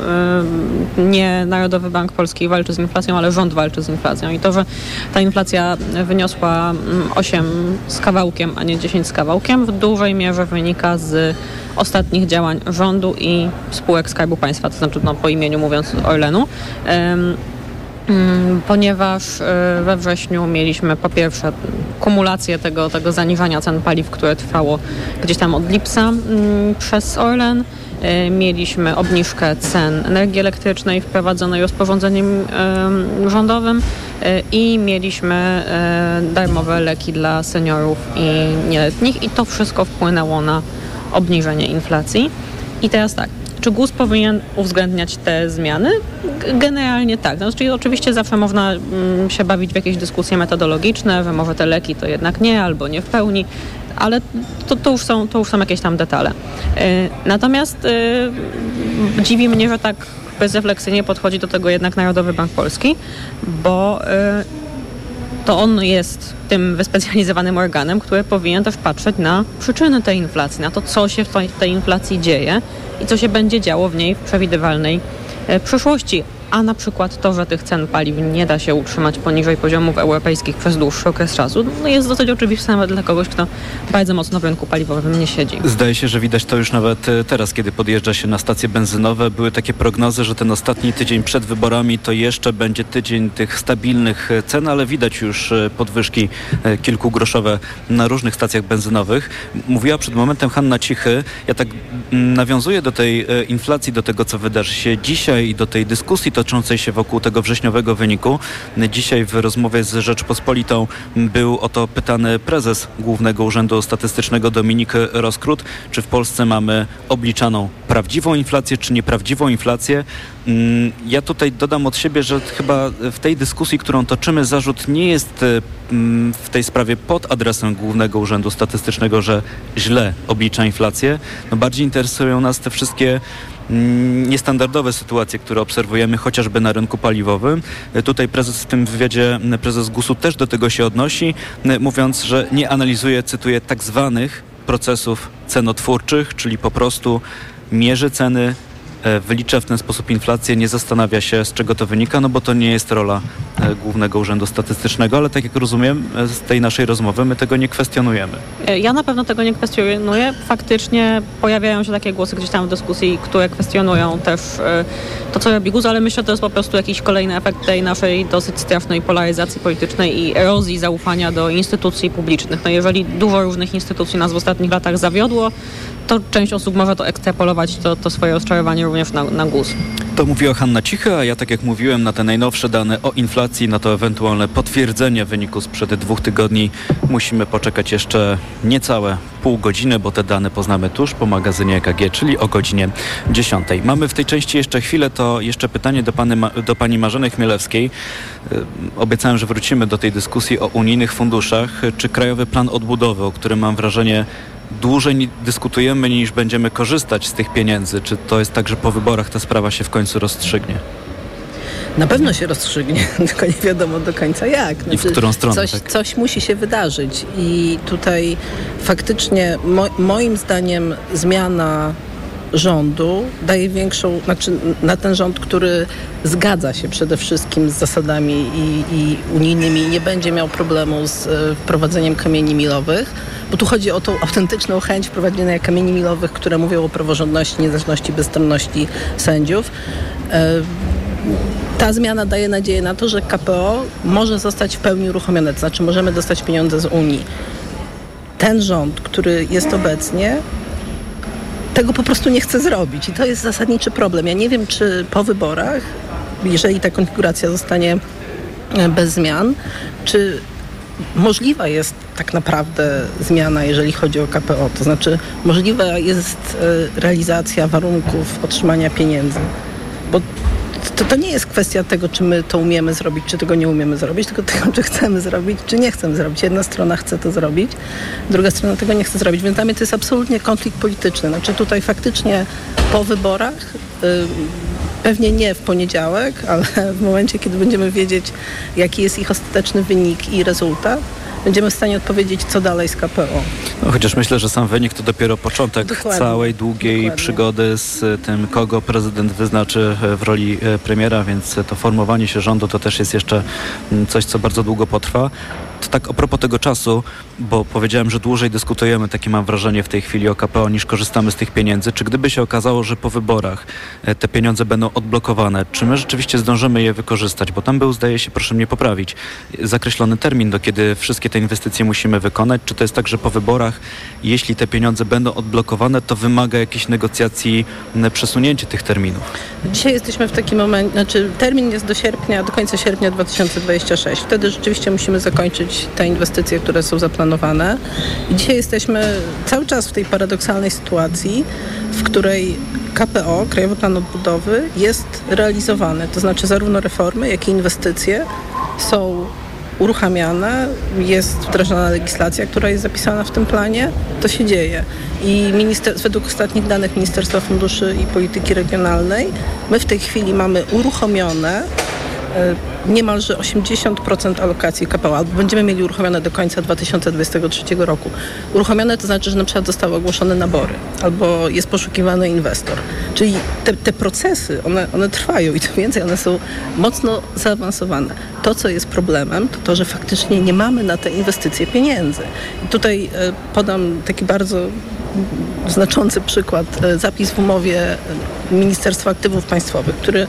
Speaker 25: y, nie Narodowy Bank Polski walczy z inflacją, ale rząd walczy z inflacją. I to, że ta inflacja wyniosła 8 mm, z kawałkiem, a nie 10 z kawałkiem, w dużej mierze wynika z ostatnich działań rządu i spółek Skarbu Państwa, to znaczy no, po imieniu mówiąc Orlenu. Mm, ponieważ e, we wrześniu mieliśmy po pierwsze kumulację tego, tego zaniżania cen paliw, które trwało gdzieś tam od lipca mm, przez Orlen. E, mieliśmy obniżkę cen energii elektrycznej wprowadzonej rozporządzeniem rządowym e, i mieliśmy darmowe leki dla seniorów i nieletnich i to wszystko wpłynęło na obniżenie inflacji. I teraz tak, czy GUS powinien uwzględniać te zmiany? Generalnie tak. Znaczy, oczywiście zawsze można mm, się bawić w jakieś dyskusje metodologiczne, może te leki to jednak nie, albo nie w pełni, ale to, to, już, są, to już są jakieś tam detale. Yy, natomiast yy, dziwi mnie, że tak bezrefleksyjnie podchodzi do tego jednak Narodowy Bank Polski, bo yy, to on jest tym wyspecjalizowanym organem, który powinien też patrzeć na przyczyny tej inflacji, na to, co się w tej, inflacji dzieje i co się będzie działo w niej w przewidywalnej e, przyszłości a na przykład to, że tych cen paliw nie da się utrzymać poniżej poziomów europejskich przez dłuższy okres czasu, no jest dosyć oczywiste nawet dla kogoś, kto bardzo mocno w rynku paliwowym nie siedzi.
Speaker 2: Zdaje się, że widać to już nawet e, teraz, kiedy podjeżdża się na stacje benzynowe. Były takie prognozy, że ten ostatni tydzień przed wyborami to jeszcze będzie tydzień tych stabilnych e, cen, ale widać już e, podwyżki kilkugroszowe na różnych stacjach benzynowych. Mówiła przed momentem Hanna Cichy. Ja tak mm, nawiązuję do tej inflacji, do tego, co wydarzy się dzisiaj i do tej dyskusji toczącej się wokół tego wrześniowego wyniku. Dzisiaj w rozmowie z Rzeczpospolitą był o to pytany prezes Głównego Urzędu Statystycznego Dominik Roskrót, czy w Polsce mamy obliczaną prawdziwą inflację, czy nieprawdziwą inflację. Mm, ja tutaj dodam od siebie, że chyba w tej dyskusji, którą toczymy, zarzut nie jest mm, w tej sprawie pod adresem Głównego Urzędu Statystycznego, że źle oblicza inflację. No bardziej interesują nas te wszystkie niestandardowe sytuacje, które obserwujemy chociażby na rynku paliwowym. E, tutaj prezes w tym wywiadzie, prezes GUS-u też do tego się odnosi, mówiąc, że nie analizuje, cytuję, tak zwanych procesów cenotwórczych, czyli po prostu mierzy ceny wylicza w ten sposób inflację, nie zastanawia się z czego to wynika, no bo to nie jest rola e, Głównego Urzędu Statystycznego, ale tak jak rozumiem z tej naszej rozmowy, my tego nie kwestionujemy.
Speaker 25: Ja na pewno tego nie kwestionuję. Faktycznie pojawiają się takie głosy gdzieś tam w dyskusji, które kwestionują też to, co robi GUS, ale myślę, że to jest po prostu jakiś kolejny efekt tej naszej dosyć strasznej polaryzacji politycznej i erozji zaufania do instytucji publicznych. No jeżeli dużo różnych instytucji nas w ostatnich latach zawiodło, to część osób może to ekstrapolować, to, to swoje rozczarowanie również na, na GUS.
Speaker 2: To mówiła Hanna Cicha, a ja tak jak mówiłem, na te najnowsze dane o inflacji, na to ewentualne potwierdzenie wyniku sprzed dwóch tygodni musimy poczekać jeszcze niecałe pół godziny, bo te dane poznamy tuż po magazynie EKG, czyli o godzinie 10. Mamy w tej części jeszcze chwilę, to jeszcze pytanie do, pany, do pani Marzeny Chmielewskiej. Y, obiecałem, że wrócimy do tej dyskusji o unijnych funduszach. Czy Krajowy Plan Odbudowy, o którym mam wrażenie dłużej dyskutujemy niż będziemy korzystać z tych pieniędzy? Czy to jest tak, że po wyborach ta sprawa się w końcu rozstrzygnie?
Speaker 26: Na pewno się rozstrzygnie, tylko nie wiadomo do końca jak.
Speaker 2: Znaczy, I w znaczy, którą stronę?
Speaker 26: Coś,
Speaker 2: tak?
Speaker 26: coś musi się wydarzyć i tutaj faktycznie mo, moim zdaniem zmiana rządu daje większą, znaczy na ten rząd, który zgadza się przede wszystkim z zasadami i, i unijnymi i nie będzie miał problemu z e, wprowadzeniem kamieni milowych, bo tu chodzi o tą autentyczną chęć wprowadzenia kamieni milowych, które mówią o praworządności, niezależności, bezstronności sędziów. E, ta zmiana daje nadzieję na to, że KPO może zostać w pełni uruchomione, to znaczy możemy dostać pieniądze z Unii. Ten rząd, który jest obecnie, tego po prostu nie chce zrobić i to jest zasadniczy problem. Ja nie wiem, czy po wyborach, jeżeli ta konfiguracja zostanie e, bez zmian, czy możliwa jest tak naprawdę zmiana, jeżeli chodzi o KPO, to znaczy możliwa jest e, realizacja warunków otrzymania pieniędzy. To, to nie jest kwestia tego, czy my to umiemy zrobić, czy tego nie umiemy zrobić, tylko tego, czy chcemy zrobić, czy nie chcemy zrobić. Jedna strona chce to zrobić, druga strona tego nie chce zrobić. Więc dla mnie to jest absolutnie konflikt polityczny. Znaczy tutaj faktycznie po wyborach, yy, pewnie nie w poniedziałek, ale w momencie, kiedy będziemy wiedzieć, jaki jest ich ostateczny wynik i rezultat, będziemy w stanie odpowiedzieć, co dalej z KPO.
Speaker 2: No, chociaż myślę, że sam wynik to dopiero początek Dokładnie. całej długiej Dokładnie. przygody z tym, kogo prezydent wyznaczy w roli e, premiera, więc to formowanie się rządu to też jest jeszcze mm, coś, co bardzo długo potrwa. To tak a propos tego czasu, bo powiedziałem, że dłużej dyskutujemy, takie mam wrażenie w tej chwili o KPO, niż korzystamy z tych pieniędzy. Czy gdyby się okazało, że po wyborach e, te pieniądze będą odblokowane, czy my rzeczywiście zdążymy je wykorzystać? Bo tam był, zdaje się, proszę mnie poprawić, zakreślony termin, do kiedy wszystkie te inwestycje musimy wykonać. Czy to jest tak, że po wyborach, jeśli te pieniądze będą odblokowane, to wymaga jakiejś negocjacji przesunięcie tych terminów?
Speaker 26: Dzisiaj jesteśmy w takim momencie, znaczy termin jest do sierpnia, do końca sierpnia 2026. Wtedy rzeczywiście musimy zakończyć te inwestycje, które są zaplanowane. I dzisiaj jesteśmy cały czas w tej paradoksalnej sytuacji, w której KPO, Krajowy Plan Odbudowy, jest realizowany. To znaczy zarówno reformy, jak i inwestycje są uruchamiane, jest wdrażana legislacja, która jest zapisana w tym planie, to się dzieje. I minister, według ostatnich danych Ministerstwa Funduszy i Polityki Regionalnej my w tej chwili mamy uruchomione niemalże 80% alokacji KPO, albo będziemy mieli uruchomione do końca 2023 roku. Uruchomione to znaczy, że na przykład zostały ogłoszone nabory, albo jest poszukiwany inwestor. Czyli te, te procesy, one, one trwają i co więcej, one są mocno zaawansowane. To, co jest problemem, to to, że faktycznie nie mamy na te inwestycje pieniędzy. I tutaj e, podam taki bardzo znaczący przykład, e, zapis w umowie Ministerstwa Aktywów Państwowych, który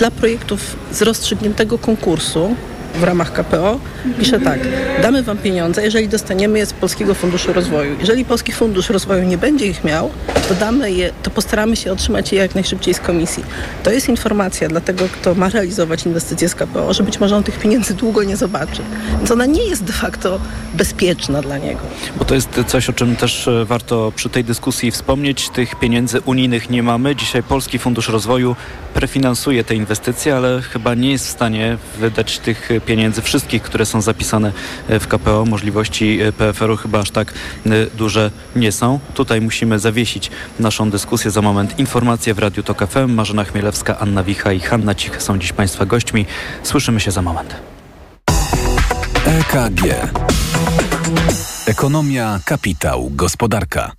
Speaker 26: dla projektów z rozstrzygniętego konkursu w ramach KPO pisze tak, damy wam pieniądze, jeżeli dostaniemy je z Polskiego Funduszu Rozwoju. Jeżeli Polski Fundusz Rozwoju nie będzie ich miał, to damy je, to postaramy się otrzymać je jak najszybciej z komisji. To jest informacja dla tego, kto ma realizować inwestycje z KPO, że być może on tych pieniędzy długo nie zobaczy. Więc ona nie jest de facto bezpieczna dla niego.
Speaker 2: Bo to jest coś, o czym też e, warto przy tej dyskusji wspomnieć. Tych pieniędzy unijnych nie mamy. Dzisiaj Polski Fundusz Rozwoju prefinansuje te inwestycje, ale chyba nie jest w stanie wydać tych pieniędzy wszystkich, które są zapisane w KPO. Możliwości e, PFR-u chyba aż tak e, duże nie są. Tutaj musimy zawiesić naszą dyskusję za moment. Informacje w Radiu TOK FM. Marzena Chmielewska, Anna Wicha i Hanna Cich są dziś Państwa gośćmi. Słyszymy się za moment.
Speaker 11: EKG. Ekonomia, kapitał, gospodarka.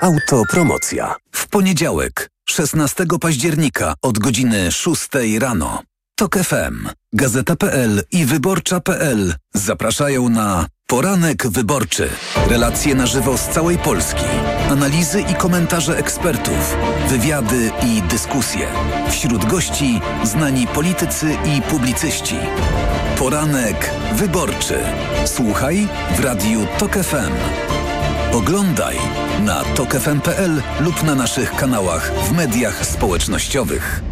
Speaker 11: Autopromocja. W poniedziałek 16 października od godziny 6 rano. TOK FM, Gazeta.pl i Wyborcza.pl zapraszają na Poranek Wyborczy. Relacje na żywo z całej Polski. Analizy i komentarze ekspertów. Wywiady i dyskusje. Wśród gości znani politycy i publicyści. Poranek Wyborczy. Słuchaj w Radiu TOK FM. Oglądaj na tokefm.pl lub na naszych kanałach w mediach społecznościowych.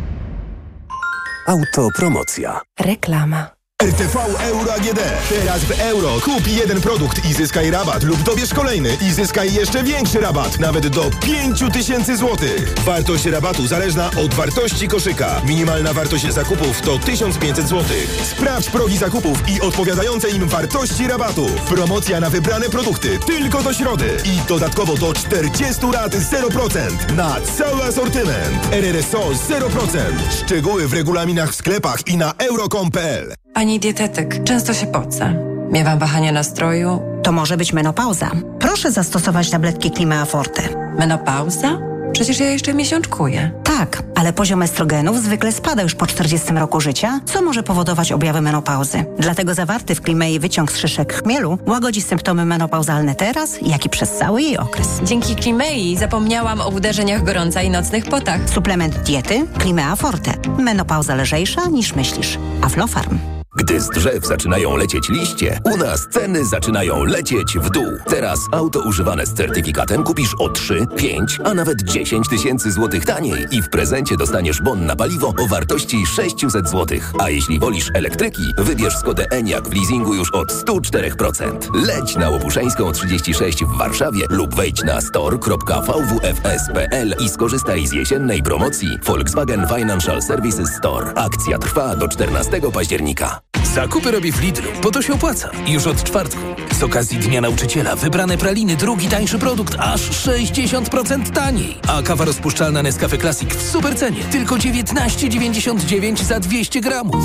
Speaker 11: Autopromocja.
Speaker 12: Reklama.
Speaker 14: RTV Euro AGD. Teraz w euro. Kup jeden produkt i zyskaj rabat lub dobierz kolejny i zyskaj jeszcze większy rabat, nawet do 5000 zł. Wartość rabatu zależna od wartości koszyka. Minimalna wartość zakupów to 1500 zł. Sprawdź progi zakupów i odpowiadające im wartości rabatu. Promocja na wybrane produkty tylko do środy i dodatkowo do 40 lat 0% na cały asortyment. RRSO 0%. Szczegóły w regulaminach w sklepach i na euro.com.pl.
Speaker 27: Pani dietetyk, często się pocę. Miewam wahania nastroju.
Speaker 28: To może być menopauza. Proszę zastosować tabletki Klima Forte.
Speaker 27: Menopauza? Przecież ja jeszcze miesiączkuję.
Speaker 28: Tak, ale poziom estrogenów zwykle spada już po 40 roku życia, co może powodować objawy menopauzy. Dlatego zawarty w Klimei wyciąg z szyszek chmielu łagodzi symptomy menopauzalne teraz, jak i przez cały jej okres.
Speaker 27: Dzięki Klimei zapomniałam o uderzeniach gorąca i nocnych potach.
Speaker 28: Suplement diety Klimea Forte. Menopauza lżejsza niż myślisz. Aflofarm.
Speaker 20: Gdy z drzew zaczynają lecieć liście, u nas ceny zaczynają lecieć w dół. Teraz auto używane z certyfikatem kupisz o 3, 5, a nawet 10 tysięcy złotych taniej i w prezencie dostaniesz bon na paliwo o wartości 600 złotych. A jeśli wolisz elektryki, wybierz Skodę Enyaq w leasingu już od 104%. Leć na Łopuszeńską 36 w Warszawie lub wejdź na store.vwfs.pl i skorzystaj z jesiennej promocji Volkswagen Financial Services Store. Akcja trwa do 14 października.
Speaker 29: Zakupy robi w Lidlu, bo to się opłaca. Już od czwartku. Z okazji Dnia Nauczyciela wybrane praliny, drugi tańszy produkt, aż 60% taniej. A kawa rozpuszczalna Nescafe Classic w super cenie. Tylko 19,99 za 200 gramów.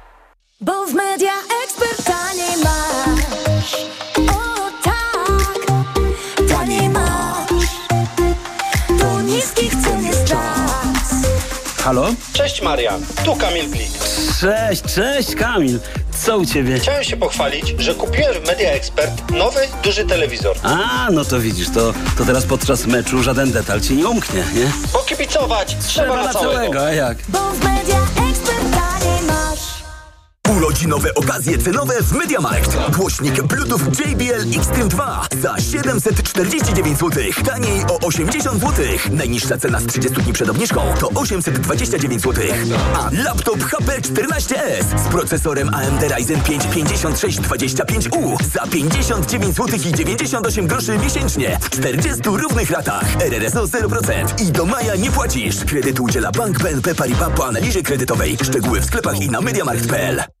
Speaker 30: Bo w media ekspert taniej masz. O tak, taniej masz. Po niskich cen jest czas.
Speaker 31: Halo?
Speaker 32: Cześć Marian, tu Kamil Glik.
Speaker 31: Cześć, cześć Kamil. Co u ciebie?
Speaker 32: Chciałem się pochwalić, że kupiłem w Media Expert nowy, duży telewizor.
Speaker 31: A, no to widzisz, to, to teraz podczas meczu żaden detal ci nie umknie, nie?
Speaker 32: Bo kibicować trzeba,
Speaker 31: na całego. a jak?
Speaker 30: Bo w media.
Speaker 23: Urodzinowe okazje cenowe w MediaMarkt. Głośnik Bluetooth JBL Xtreme 2 za 749 zł. Taniej o 80 zł. Najniższa cena z 30 dni przed obniżką to 829 zł. A laptop HP 14S z procesorem AMD Ryzen 5 5625U za 59 zł i 98 groszy miesięcznie w 40 równych ratach. RRSO 0% i do maja nie płacisz. Kredyt udziela Bank BNP Paribas po analizie kredytowej. Szczegóły w sklepach i na MediaMarkt.pl.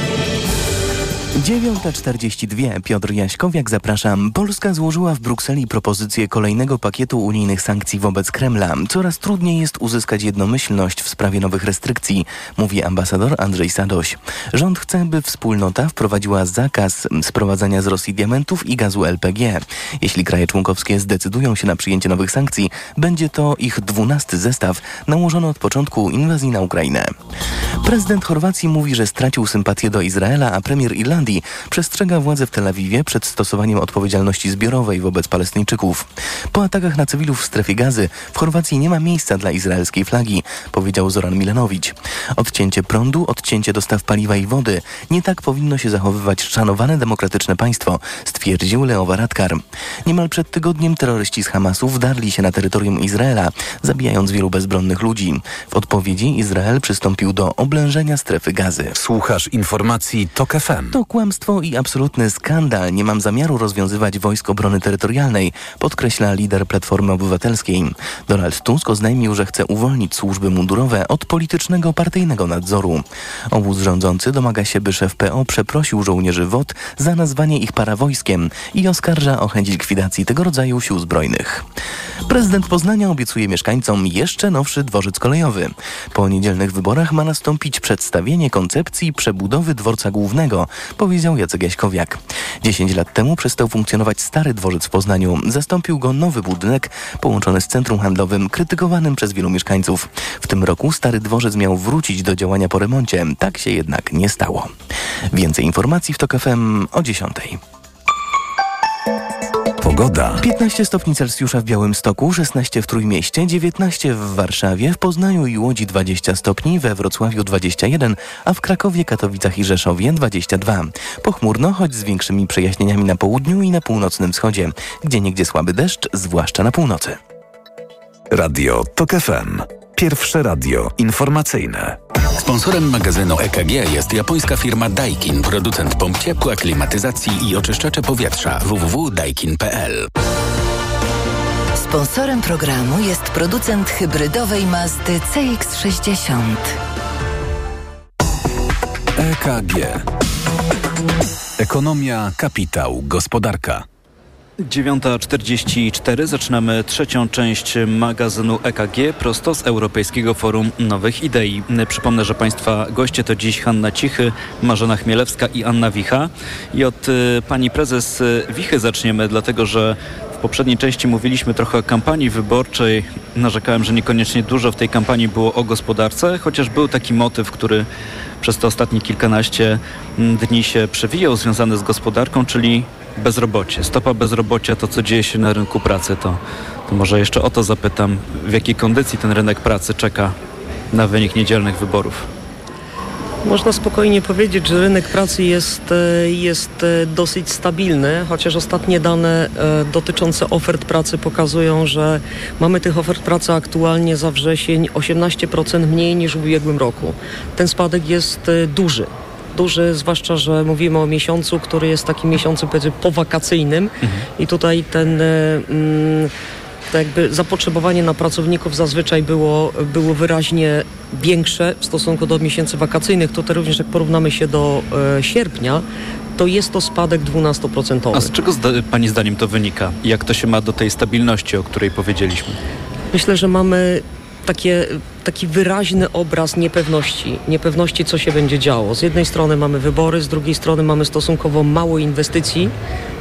Speaker 6: 9.42 Piotr Jaśkowiak, zapraszam. Polska złożyła w Brukseli propozycję kolejnego pakietu unijnych sankcji wobec Kremla. Coraz trudniej jest uzyskać jednomyślność w sprawie nowych restrykcji, mówi ambasador Andrzej Sadoś. Rząd chce, by wspólnota wprowadziła zakaz sprowadzania z Rosji diamentów i gazu LPG. Jeśli kraje członkowskie zdecydują się na przyjęcie nowych sankcji, będzie to ich dwunasty zestaw nałożony od początku inwazji na Ukrainę. Prezydent Chorwacji mówi, że stracił sympatię do Izraela, a premier Irlandii Przestrzega władze w Tel Awiwie przed stosowaniem odpowiedzialności zbiorowej wobec Palestyńczyków. Po atakach na cywilów w strefie gazy w Chorwacji nie ma miejsca dla izraelskiej flagi, powiedział Zoran Milanowicz. Odcięcie prądu, odcięcie dostaw paliwa i wody. Nie tak powinno się zachowywać szanowane demokratyczne państwo, stwierdził Leo Varadkar. Niemal przed tygodniem terroryści z Hamasu wdarli się na terytorium Izraela, zabijając wielu bezbronnych ludzi. W odpowiedzi Izrael przystąpił do oblężenia strefy gazy.
Speaker 11: Słuchasz informacji TOK FM.
Speaker 6: To kłamstwo i absolutny skandal. Nie mam zamiaru rozwiązywać wojsk obrony terytorialnej, podkreśla lider Platformy Obywatelskiej. Donald Tusk oznajmił, że chce uwolnić służby mundurowe od politycznego partyjnego nadzoru. Obóz rządzący domaga się, by szef PO przeprosił żołnierzy WOT za nazwanie ich parawojskiem i oskarża o chęć likwidacji tego rodzaju sił zbrojnych. Prezydent Poznania obiecuje mieszkańcom jeszcze nowszy dworzec kolejowy. Po niedzielnych wyborach ma nastąpić przedstawienie koncepcji przebudowy dworca głównego, Jacek Jaśkowiak. 10 lat temu przestał funkcjonować stary dworzec w Poznaniu. Zastąpił go nowy budynek połączony z centrum handlowym krytykowanym przez wielu mieszkańców. W tym roku stary dworzec miał wrócić do działania po remoncie. Tak się jednak nie stało. Więcej informacji w TOK FM o 10.
Speaker 11: Pogoda.
Speaker 6: 15 stopni Celsjusza w Białymstoku, 16 w Trójmieście, 19 w Warszawie, w Poznaniu i Łodzi 20 stopni, we Wrocławiu 21, a w Krakowie, Katowicach i Rzeszowie 22. Pochmurno, choć z większymi przejaśnieniami na południu i na północnym wschodzie, gdzie niegdzie słaby deszcz, zwłaszcza na północy.
Speaker 11: Radio TOK FM. Pierwsze radio informacyjne.
Speaker 29: Sponsorem magazynu EKG jest japońska firma Daikin, producent pomp ciepła, klimatyzacji i oczyszczacze powietrza www.daikin.pl.
Speaker 12: Sponsorem programu jest producent hybrydowej Mazdy CX-60.
Speaker 11: EKG. Ekonomia, kapitał, gospodarka.
Speaker 2: 9.44 zaczynamy trzecią część magazynu EKG prosto z Europejskiego Forum Nowych Idei. Przypomnę, że Państwa goście to dziś Hanna Cichy, Marzena Chmielewska i Anna Wicha. I od y, pani prezes y, Wichy zaczniemy, dlatego że w poprzedniej części mówiliśmy trochę o kampanii wyborczej. Narzekałem, że niekoniecznie dużo w tej kampanii było o gospodarce, chociaż był taki motyw, który przez te ostatnie kilkanaście mm, dni się przewijał, związany z gospodarką, czyli bezrobocie. Stopa bezrobocia, to co dzieje się na rynku pracy, to, to może jeszcze o to zapytam, w jakiej kondycji ten rynek pracy czeka na wynik niedzielnych wyborów.
Speaker 24: Można spokojnie powiedzieć, że rynek pracy jest, e, jest e, dosyć stabilny, chociaż ostatnie dane e, dotyczące ofert pracy pokazują, że mamy tych ofert pracy aktualnie za wrzesień 18% mniej niż w ubiegłym roku. Ten spadek jest duży. Duży, zwłaszcza, że mówimy o miesiącu, który jest takim miesiącem powiedzmy powakacyjnym i tutaj ten e, mm, jakby zapotrzebowanie na pracowników zazwyczaj było, było wyraźnie większe w stosunku do miesięcy wakacyjnych. Tutaj również jak porównamy się do e, sierpnia, to jest to spadek 12%.
Speaker 2: A z czego zda Pani zdaniem to wynika? Jak to się ma do tej stabilności, o której powiedzieliśmy?
Speaker 24: Myślę, że mamy takie, taki wyraźny obraz niepewności, niepewności, co się będzie działo. Z jednej strony mamy wybory, z drugiej strony mamy stosunkowo mało inwestycji,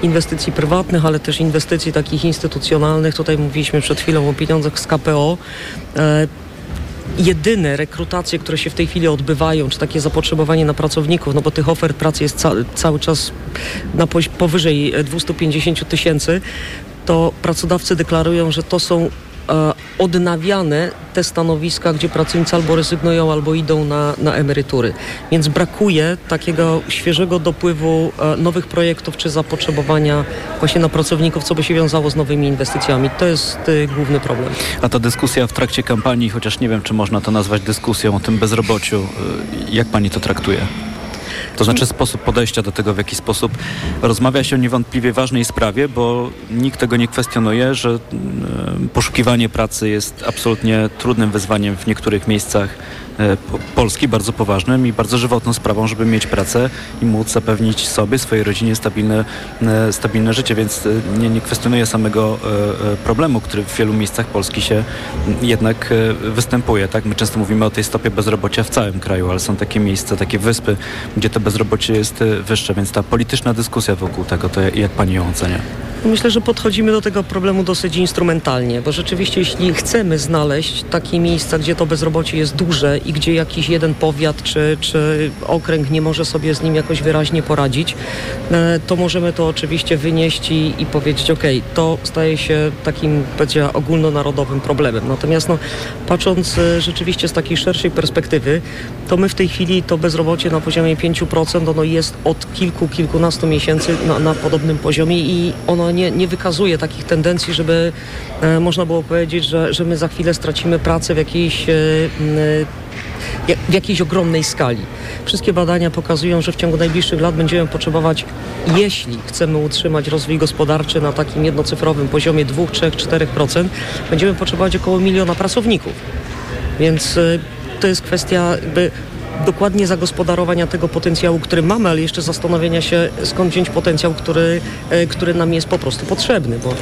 Speaker 24: inwestycji prywatnych, ale też inwestycji takich instytucjonalnych. Tutaj mówiliśmy przed chwilą o pieniądzach z KPO. E, jedyne rekrutacje, które się w tej chwili odbywają, czy takie zapotrzebowanie na pracowników, no bo tych ofert pracy jest ca cały czas na powyżej e, 250 tysięcy, to pracodawcy deklarują, że to są e, odnawiane te stanowiska, gdzie pracownicy albo rezygnują, albo idą na, na emerytury. Więc brakuje takiego świeżego dopływu e, nowych projektów czy zapotrzebowania właśnie na pracowników, co by się wiązało z nowymi inwestycjami. To jest e, główny problem.
Speaker 2: A ta dyskusja w trakcie kampanii, chociaż nie wiem, czy można to nazwać dyskusją o tym bezrobociu, y, jak pani to traktuje? To znaczy sposób podejścia do tego, w jaki sposób rozmawia się o niewątpliwie ważnej sprawie, bo nikt tego nie kwestionuje, że y, poszukiwanie pracy jest absolutnie trudnym wyzwaniem w niektórych miejscach po- Polski, bardzo poważnym i bardzo żywotną sprawą, żeby mieć pracę i móc zapewnić sobie, swojej rodzinie stabilne, y, stabilne życie, więc nie, nie kwestionuję samego problemu, który w wielu miejscach Polski się jednak występuje. Tak? My często mówimy o tej stopie bezrobocia w całym kraju, ale są takie miejsca, takie wyspy, gdzie to bezrobocie jest y, wyższe, więc ta polityczna dyskusja wokół tego, to jak pani ją ocenia?
Speaker 24: Myślę, że podchodzimy do tego problemu dosyć instrumentalnie, bo rzeczywiście jeśli chcemy znaleźć takie miejsca, gdzie to bezrobocie jest duże i gdzie jakiś jeden powiat czy, czy okręg nie może sobie z nim jakoś wyraźnie poradzić, e, to możemy to oczywiście wynieść i, i powiedzieć, ok, to staje się takim, powiedziała, ogólnonarodowym problemem. Natomiast no, patrząc e, rzeczywiście z takiej szerszej perspektywy, to my w tej chwili to bezrobocie na poziomie 5% ono jest od kilku, kilkunastu miesięcy na, na podobnym poziomie i ono nie, nie wykazuje takich tendencji, żeby e, można było powiedzieć, że, że my za chwilę stracimy pracę w jakiejś, e, e, w jakiejś ogromnej skali. Wszystkie badania pokazują, że w ciągu najbliższych lat będziemy potrzebować, jeśli chcemy utrzymać rozwój gospodarczy na takim jednocyfrowym poziomie 2, 3, 4%, będziemy potrzebować około miliona pracowników. Więc e, to jest kwestia dokładnie zagospodarowania tego potencjału, który mamy, ale jeszcze zastanowienia się, skąd wziąć potencjał, który, e, który nam jest po prostu potrzebny, bo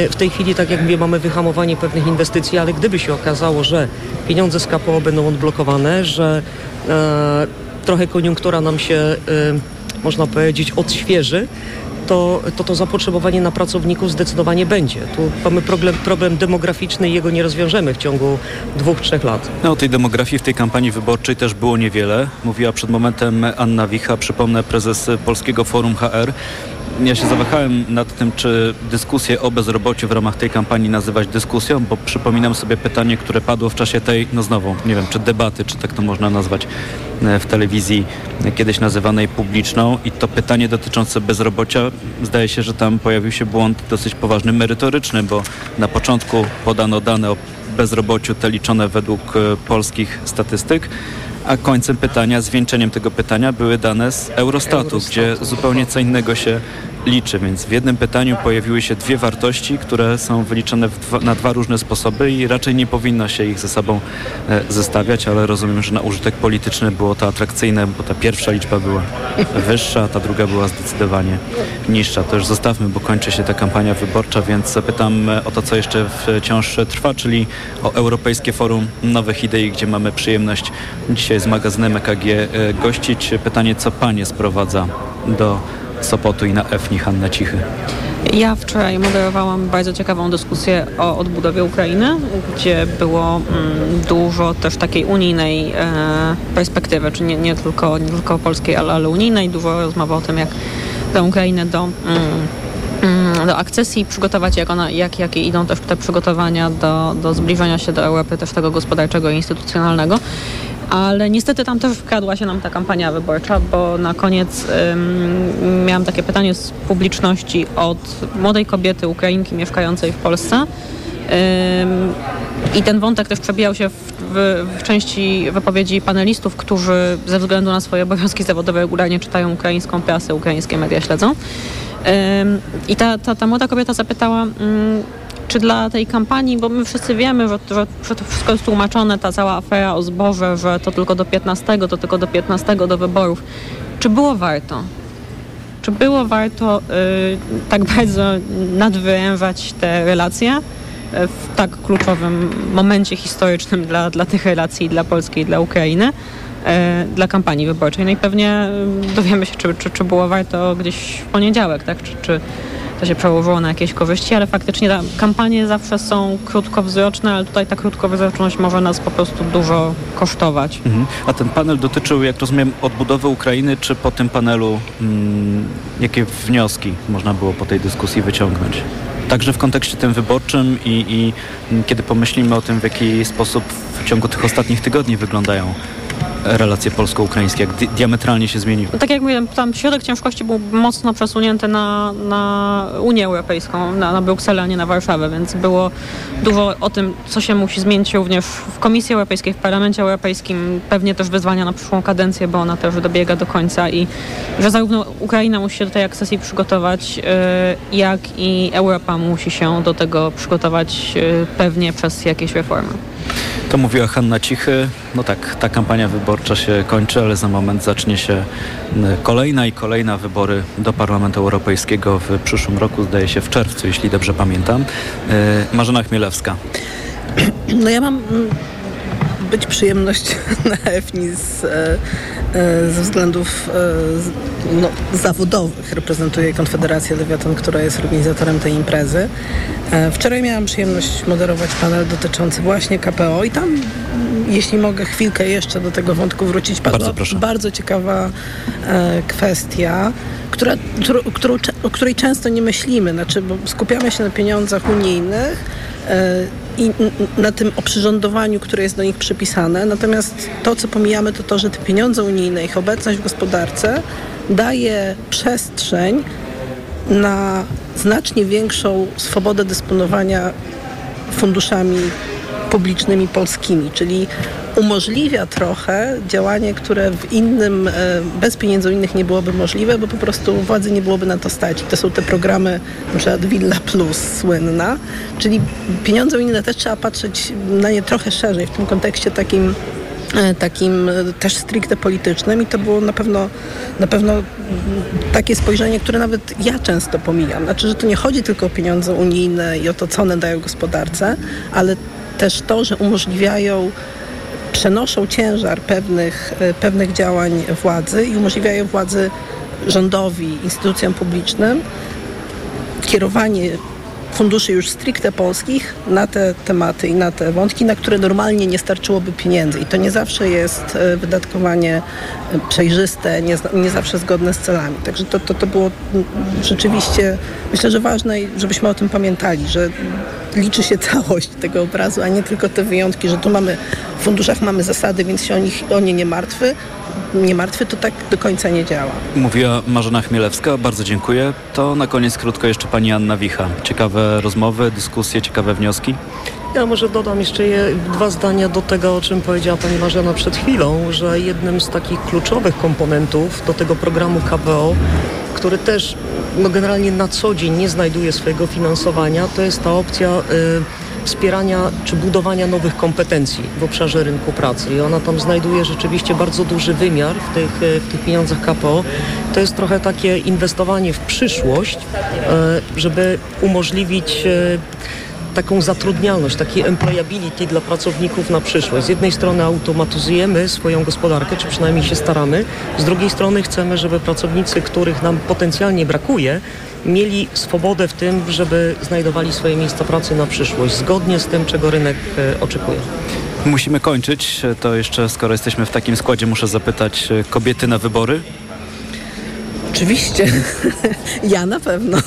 Speaker 24: e, w tej chwili, tak jak mówię, mamy wyhamowanie pewnych inwestycji, ale gdyby się okazało, że pieniądze z KPO będą odblokowane, że e, trochę koniunktura nam się, e, można powiedzieć, odświeży, to, to to zapotrzebowanie na pracowników zdecydowanie będzie. Tu mamy problem, problem demograficzny i jego nie rozwiążemy w ciągu dwóch, trzech lat.
Speaker 2: No, o tej demografii w tej kampanii wyborczej też było niewiele. Mówiła przed momentem Anna Wicha, przypomnę, prezes Polskiego Forum HR. Ja się zawahałem nad tym, czy dyskusję o bezrobociu w ramach tej kampanii nazywać dyskusją, bo przypominam sobie pytanie, które padło w czasie tej, no znowu, nie wiem, czy debaty, czy tak to można nazwać e, w telewizji, e, kiedyś nazywanej publiczną. I to pytanie dotyczące bezrobocia, zdaje się, że tam pojawił się błąd dosyć poważny, merytoryczny, bo na początku podano dane o bezrobociu te liczone według e, polskich statystyk, a końcem pytania, zwieńczeniem tego pytania były dane z Eurostatu,
Speaker 24: Eurostatu.
Speaker 2: gdzie zupełnie co innego się liczy, więc w jednym pytaniu pojawiły się dwie wartości, które są wyliczone dwa, na dwa różne sposoby i raczej nie powinno się ich ze sobą e, zestawiać, ale rozumiem, że na użytek polityczny było to atrakcyjne, bo ta pierwsza liczba była wyższa, a ta druga była zdecydowanie niższa. To już zostawmy, bo kończy się ta kampania wyborcza, więc zapytam e, o to, co jeszcze wciąż trwa, czyli o Europejskie Forum Nowych Idei, gdzie mamy przyjemność dzisiaj z magazynem EKG e, gościć. Pytanie, co Panie sprowadza do Sopotu i na EFNI Hanna Cichy.
Speaker 25: Ja wczoraj moderowałam bardzo ciekawą dyskusję o odbudowie Ukrainy, gdzie było mm, dużo też takiej unijnej e, perspektywy, czy nie, nie, tylko, nie tylko polskiej, ale, ale unijnej. Dużo rozmowy o tym, jak tę Ukrainę do, mm, mm, do akcesji przygotować, jak, ona, jak, jakie idą też te przygotowania do, do zbliżenia się do Europy, też tego gospodarczego i instytucjonalnego. Ale niestety tam też wkradła się nam ta kampania wyborcza, bo na koniec ym, miałam takie pytanie z publiczności od młodej kobiety, Ukrainki mieszkającej w Polsce. Ym, I ten wątek też przebijał się w, w, w części wypowiedzi panelistów, którzy ze względu na swoje obowiązki zawodowe regularnie czytają ukraińską prasę, ukraińskie media śledzą. Ym, I ta, ta, ta młoda kobieta zapytała, czy dla tej kampanii, bo my wszyscy wiemy, że, że, że to wszystko jest tłumaczone, ta cała afera o zboże, że to tylko do 15, to tylko do 15 do wyborów. Czy było warto? Czy było warto y, tak bardzo nadwyrężać te relacje y, w tak kluczowym momencie historycznym dla, dla tych relacji, dla Polski i dla Ukrainy? y, Dla kampanii wyborczej. No i pewnie y, dowiemy się, czy, czy, czy było warto gdzieś w poniedziałek, tak? Czy, czy, to się przełożyło na jakieś korzyści, ale faktycznie kampanie zawsze są krótkowzroczne, ale tutaj ta krótkowzroczność może nas po prostu dużo kosztować.
Speaker 2: Mhm. A ten panel dotyczył, jak rozumiem, odbudowy Ukrainy, czy po tym panelu mm, jakie wnioski można było po tej dyskusji wyciągnąć? Także w kontekście tym wyborczym i, i kiedy pomyślimy o tym, w jaki sposób w ciągu tych ostatnich tygodni wyglądają relacje polsko-ukraińskie, jak di diametralnie się zmieniły.
Speaker 25: No, tak jak mówiłem, tam środek ciężkości był mocno przesunięty na, na Unię Europejską, na, na Brukselę, a nie na Warszawę, więc było dużo o tym, co się musi zmienić również w Komisji Europejskiej, w Parlamencie Europejskim, pewnie też wyzwania na przyszłą kadencję, bo ona też dobiega do końca i że zarówno Ukraina musi się do tej akcesji przygotować, yy, jak i Europa musi się do tego przygotować yy, pewnie przez jakieś reformy.
Speaker 2: To mówiła Hanna Cichy. No tak, ta kampania wyborcza się kończy, ale za moment zacznie się kolejna i kolejna wybory do Parlamentu Europejskiego w przyszłym roku, zdaje się w czerwcu, jeśli dobrze pamiętam. Marzena Chmielewska.
Speaker 26: No ja mam być przyjemność na EFNI z, e, e, ze względów e, no, zawodowych. Reprezentuję Konfederację Lewiatan, która jest organizatorem tej imprezy. Wczoraj miałam przyjemność moderować panel dotyczący właśnie KPO i tam, jeśli mogę chwilkę jeszcze do tego wątku wrócić, padła
Speaker 2: Bardzo proszę.
Speaker 26: bardzo ciekawa kwestia, która, którą, o której często nie myślimy. Znaczy, bo skupiamy się na pieniądzach unijnych i na tym oprzyrządowaniu, które jest do nich przypisane. Natomiast to, co pomijamy, to to, że te pieniądze unijne, ich obecność w gospodarce daje przestrzeń na znacznie większą swobodę dysponowania funduszami publicznymi polskimi, czyli umożliwia trochę działanie, które w innym, e, bez pieniędzy unijnych nie byłoby możliwe, bo po prostu władzy nie byłoby na to stać. I to są te programy, na przykład Villa Plus słynna, czyli pieniądze unijne też trzeba patrzeć na nie trochę szerzej w tym kontekście takim e, takim e, też stricte politycznym i to było na pewno, na pewno takie spojrzenie, które nawet ja często pomijam. Znaczy, że to nie chodzi tylko o pieniądze unijne i o to, co one dają gospodarce, ale też to, że umożliwiają przenoszą ciężar pewnych, e, pewnych działań władzy i umożliwiają władzy rządowi, instytucjom publicznym kierowanie funduszy już stricte polskich na te tematy i na te wątki, na które normalnie nie starczyłoby pieniędzy. I to nie zawsze jest e, wydatkowanie e, przejrzyste, nie, nie zawsze zgodne z celami. Także to, to, to było rzeczywiście, myślę, że ważne, żebyśmy o tym pamiętali, że liczy się całość tego obrazu, a nie tylko te wyjątki, że tu mamy w funduszach mamy zasady, więc się o, nich, o nie nie martwy. Nie martwy to tak do końca nie działa.
Speaker 2: Mówiła Marzena Chmielewska, bardzo dziękuję. To na koniec krótko jeszcze pani Anna Wicha. Ciekawe rozmowy, dyskusje, ciekawe wnioski.
Speaker 24: Ja może dodam jeszcze je, dwa zdania do tego, o czym powiedziała pani Marzena przed chwilą, że jednym z takich kluczowych komponentów do tego programu KPO, który też no, generalnie na co dzień nie znajduje swojego finansowania, to jest ta opcja y, wspierania czy budowania nowych kompetencji w obszarze rynku pracy. I ona tam znajduje rzeczywiście bardzo duży wymiar w tych, y, w tych pieniądzach KPO. To jest trochę takie inwestowanie w przyszłość, y, żeby umożliwić y, taką zatrudnialność, taki employability dla pracowników na przyszłość. Z jednej strony automatyzujemy swoją gospodarkę, czy przynajmniej się staramy, z drugiej strony chcemy, żeby pracownicy, których nam potencjalnie brakuje, mieli swobodę w tym, żeby znajdowali swoje miejsca pracy na przyszłość, zgodnie z tym, czego rynek e, oczekuje.
Speaker 2: Musimy kończyć. To jeszcze, skoro jesteśmy w takim składzie, muszę zapytać, e, kobiety na wybory?
Speaker 26: Oczywiście. ja na pewno.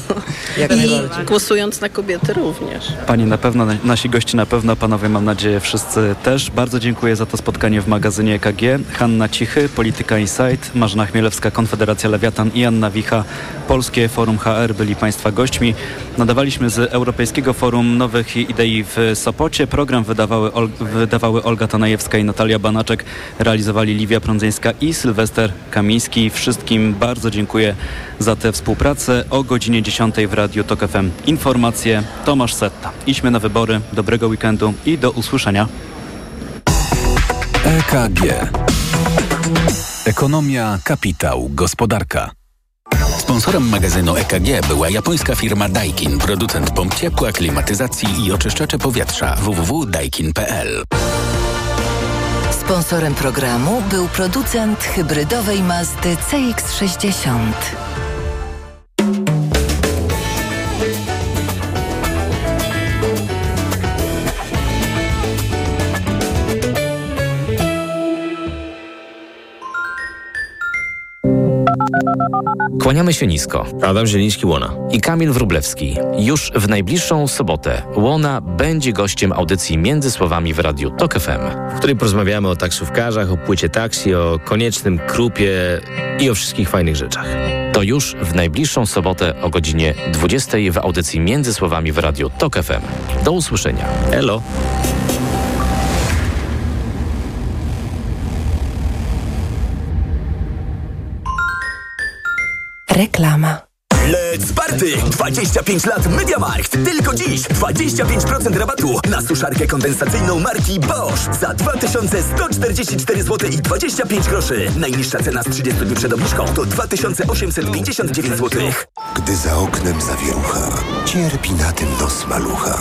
Speaker 24: Jak
Speaker 26: I głosując na kobiety również.
Speaker 2: Pani na pewno, nasi goście na pewno, panowie mam nadzieję wszyscy też. Bardzo dziękuję za to spotkanie w magazynie EKG. Hanna Cichy, Polityka Insight, Marzena Chmielewska, Konfederacja Lewiatan i Anna Wicha, Polskie Forum HR byli Państwa gośćmi. Nadawaliśmy z Europejskiego Forum Nowych Idei w Sopocie. Program wydawały, Ol- wydawały Olga Tanajewska i Natalia Banaczek. Realizowali Liwia Prądzyńska i Sylwester Kamiński. Wszystkim bardzo dziękuję za tę współpracę. O godzinie 10 w Radiu TOK FM informacje Tomasz Setta. Idźmy na wybory. Dobrego weekendu i do usłyszenia.
Speaker 11: EKG. Ekonomia, kapitał, gospodarka.
Speaker 29: Sponsorem magazynu EKG była japońska firma Daikin, producent pomp ciepła, klimatyzacji i oczyszczacze powietrza www.daikin.pl.
Speaker 12: Sponsorem programu był producent hybrydowej Mazdy CX-60.
Speaker 33: Kłaniamy się nisko. Adam Zieliński-Łona i Kamil Wrublewski. Już w najbliższą sobotę Łona będzie gościem audycji Między Słowami w Radiu TOK FM.
Speaker 34: w której porozmawiamy o taksówkarzach, o płycie taksi, o koniecznym krupie i o wszystkich fajnych rzeczach.
Speaker 33: To już w najbliższą sobotę o godzinie 20 w audycji Między Słowami w Radiu TOK FM. Do usłyszenia.
Speaker 34: Elo.
Speaker 12: Reklama.
Speaker 23: Let's party! 25 lat Mediamarkt. Tylko dziś 25% rabatu na suszarkę kondensacyjną marki Bosch za 2144 zł i 25 groszy. Najniższa cena z 30 dni przed obniżką to 2859 zł.
Speaker 14: Gdy za oknem zawierucha,
Speaker 16: Cierpi na tym nos malucha.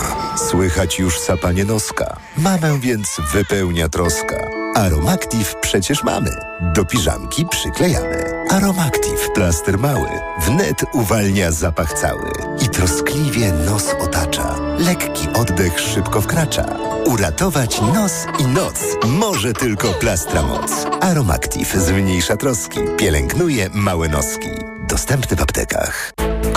Speaker 16: Słychać już sapanie noska. Mamę więc wypełnia troska. Aromactive przecież mamy. Do piżamki przyklejamy. Aromactive plaster mały. Wnet uwalnia zapach cały. I troskliwie nos otacza. Lekki oddech szybko wkracza. Uratować nos i noc może tylko plastra moc. Aromactive zmniejsza troski. Pielęgnuje małe noski. Dostępny w aptekach.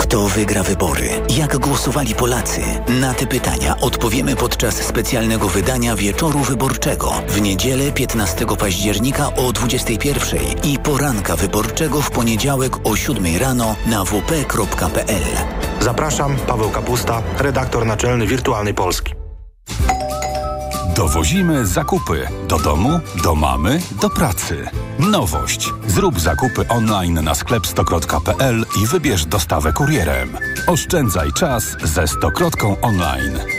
Speaker 17: Kto wygra wybory? Jak głosowali Polacy? Na te pytania odpowiemy podczas specjalnego wydania Wieczoru Wyborczego w niedzielę 15 października o 21 i poranka wyborczego w poniedziałek o 7 rano na wp.pl.
Speaker 35: Zapraszam, Paweł Kapusta, redaktor naczelny Wirtualnej Polski.
Speaker 36: Dowozimy zakupy do domu, do mamy, do pracy. Nowość. Zrób zakupy online na sklep stokrot.pl i wybierz dostawę kurierem. Oszczędzaj czas ze Stokrotką online.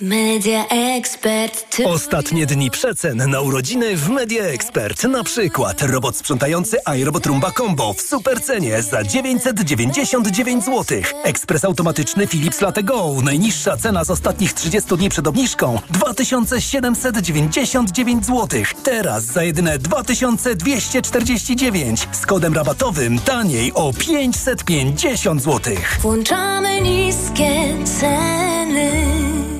Speaker 37: Media Expert.
Speaker 38: Ostatnie dni przecen na urodziny w Media Expert. Na przykład robot sprzątający iRobot Rumba Combo w supercenie za 999 zł. Ekspres automatyczny Philips Latte Go. Najniższa cena z ostatnich 30 dni przed obniżką 2799 zł. Teraz za jedyne 2249 z kodem rabatowym taniej o 550 zł.
Speaker 37: Włączamy niskie ceny.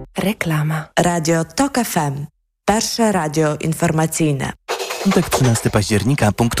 Speaker 39: Reklama. Radio TOK FM. Pierwsze radio informacyjne.
Speaker 6: Piątek 13 października punktualnie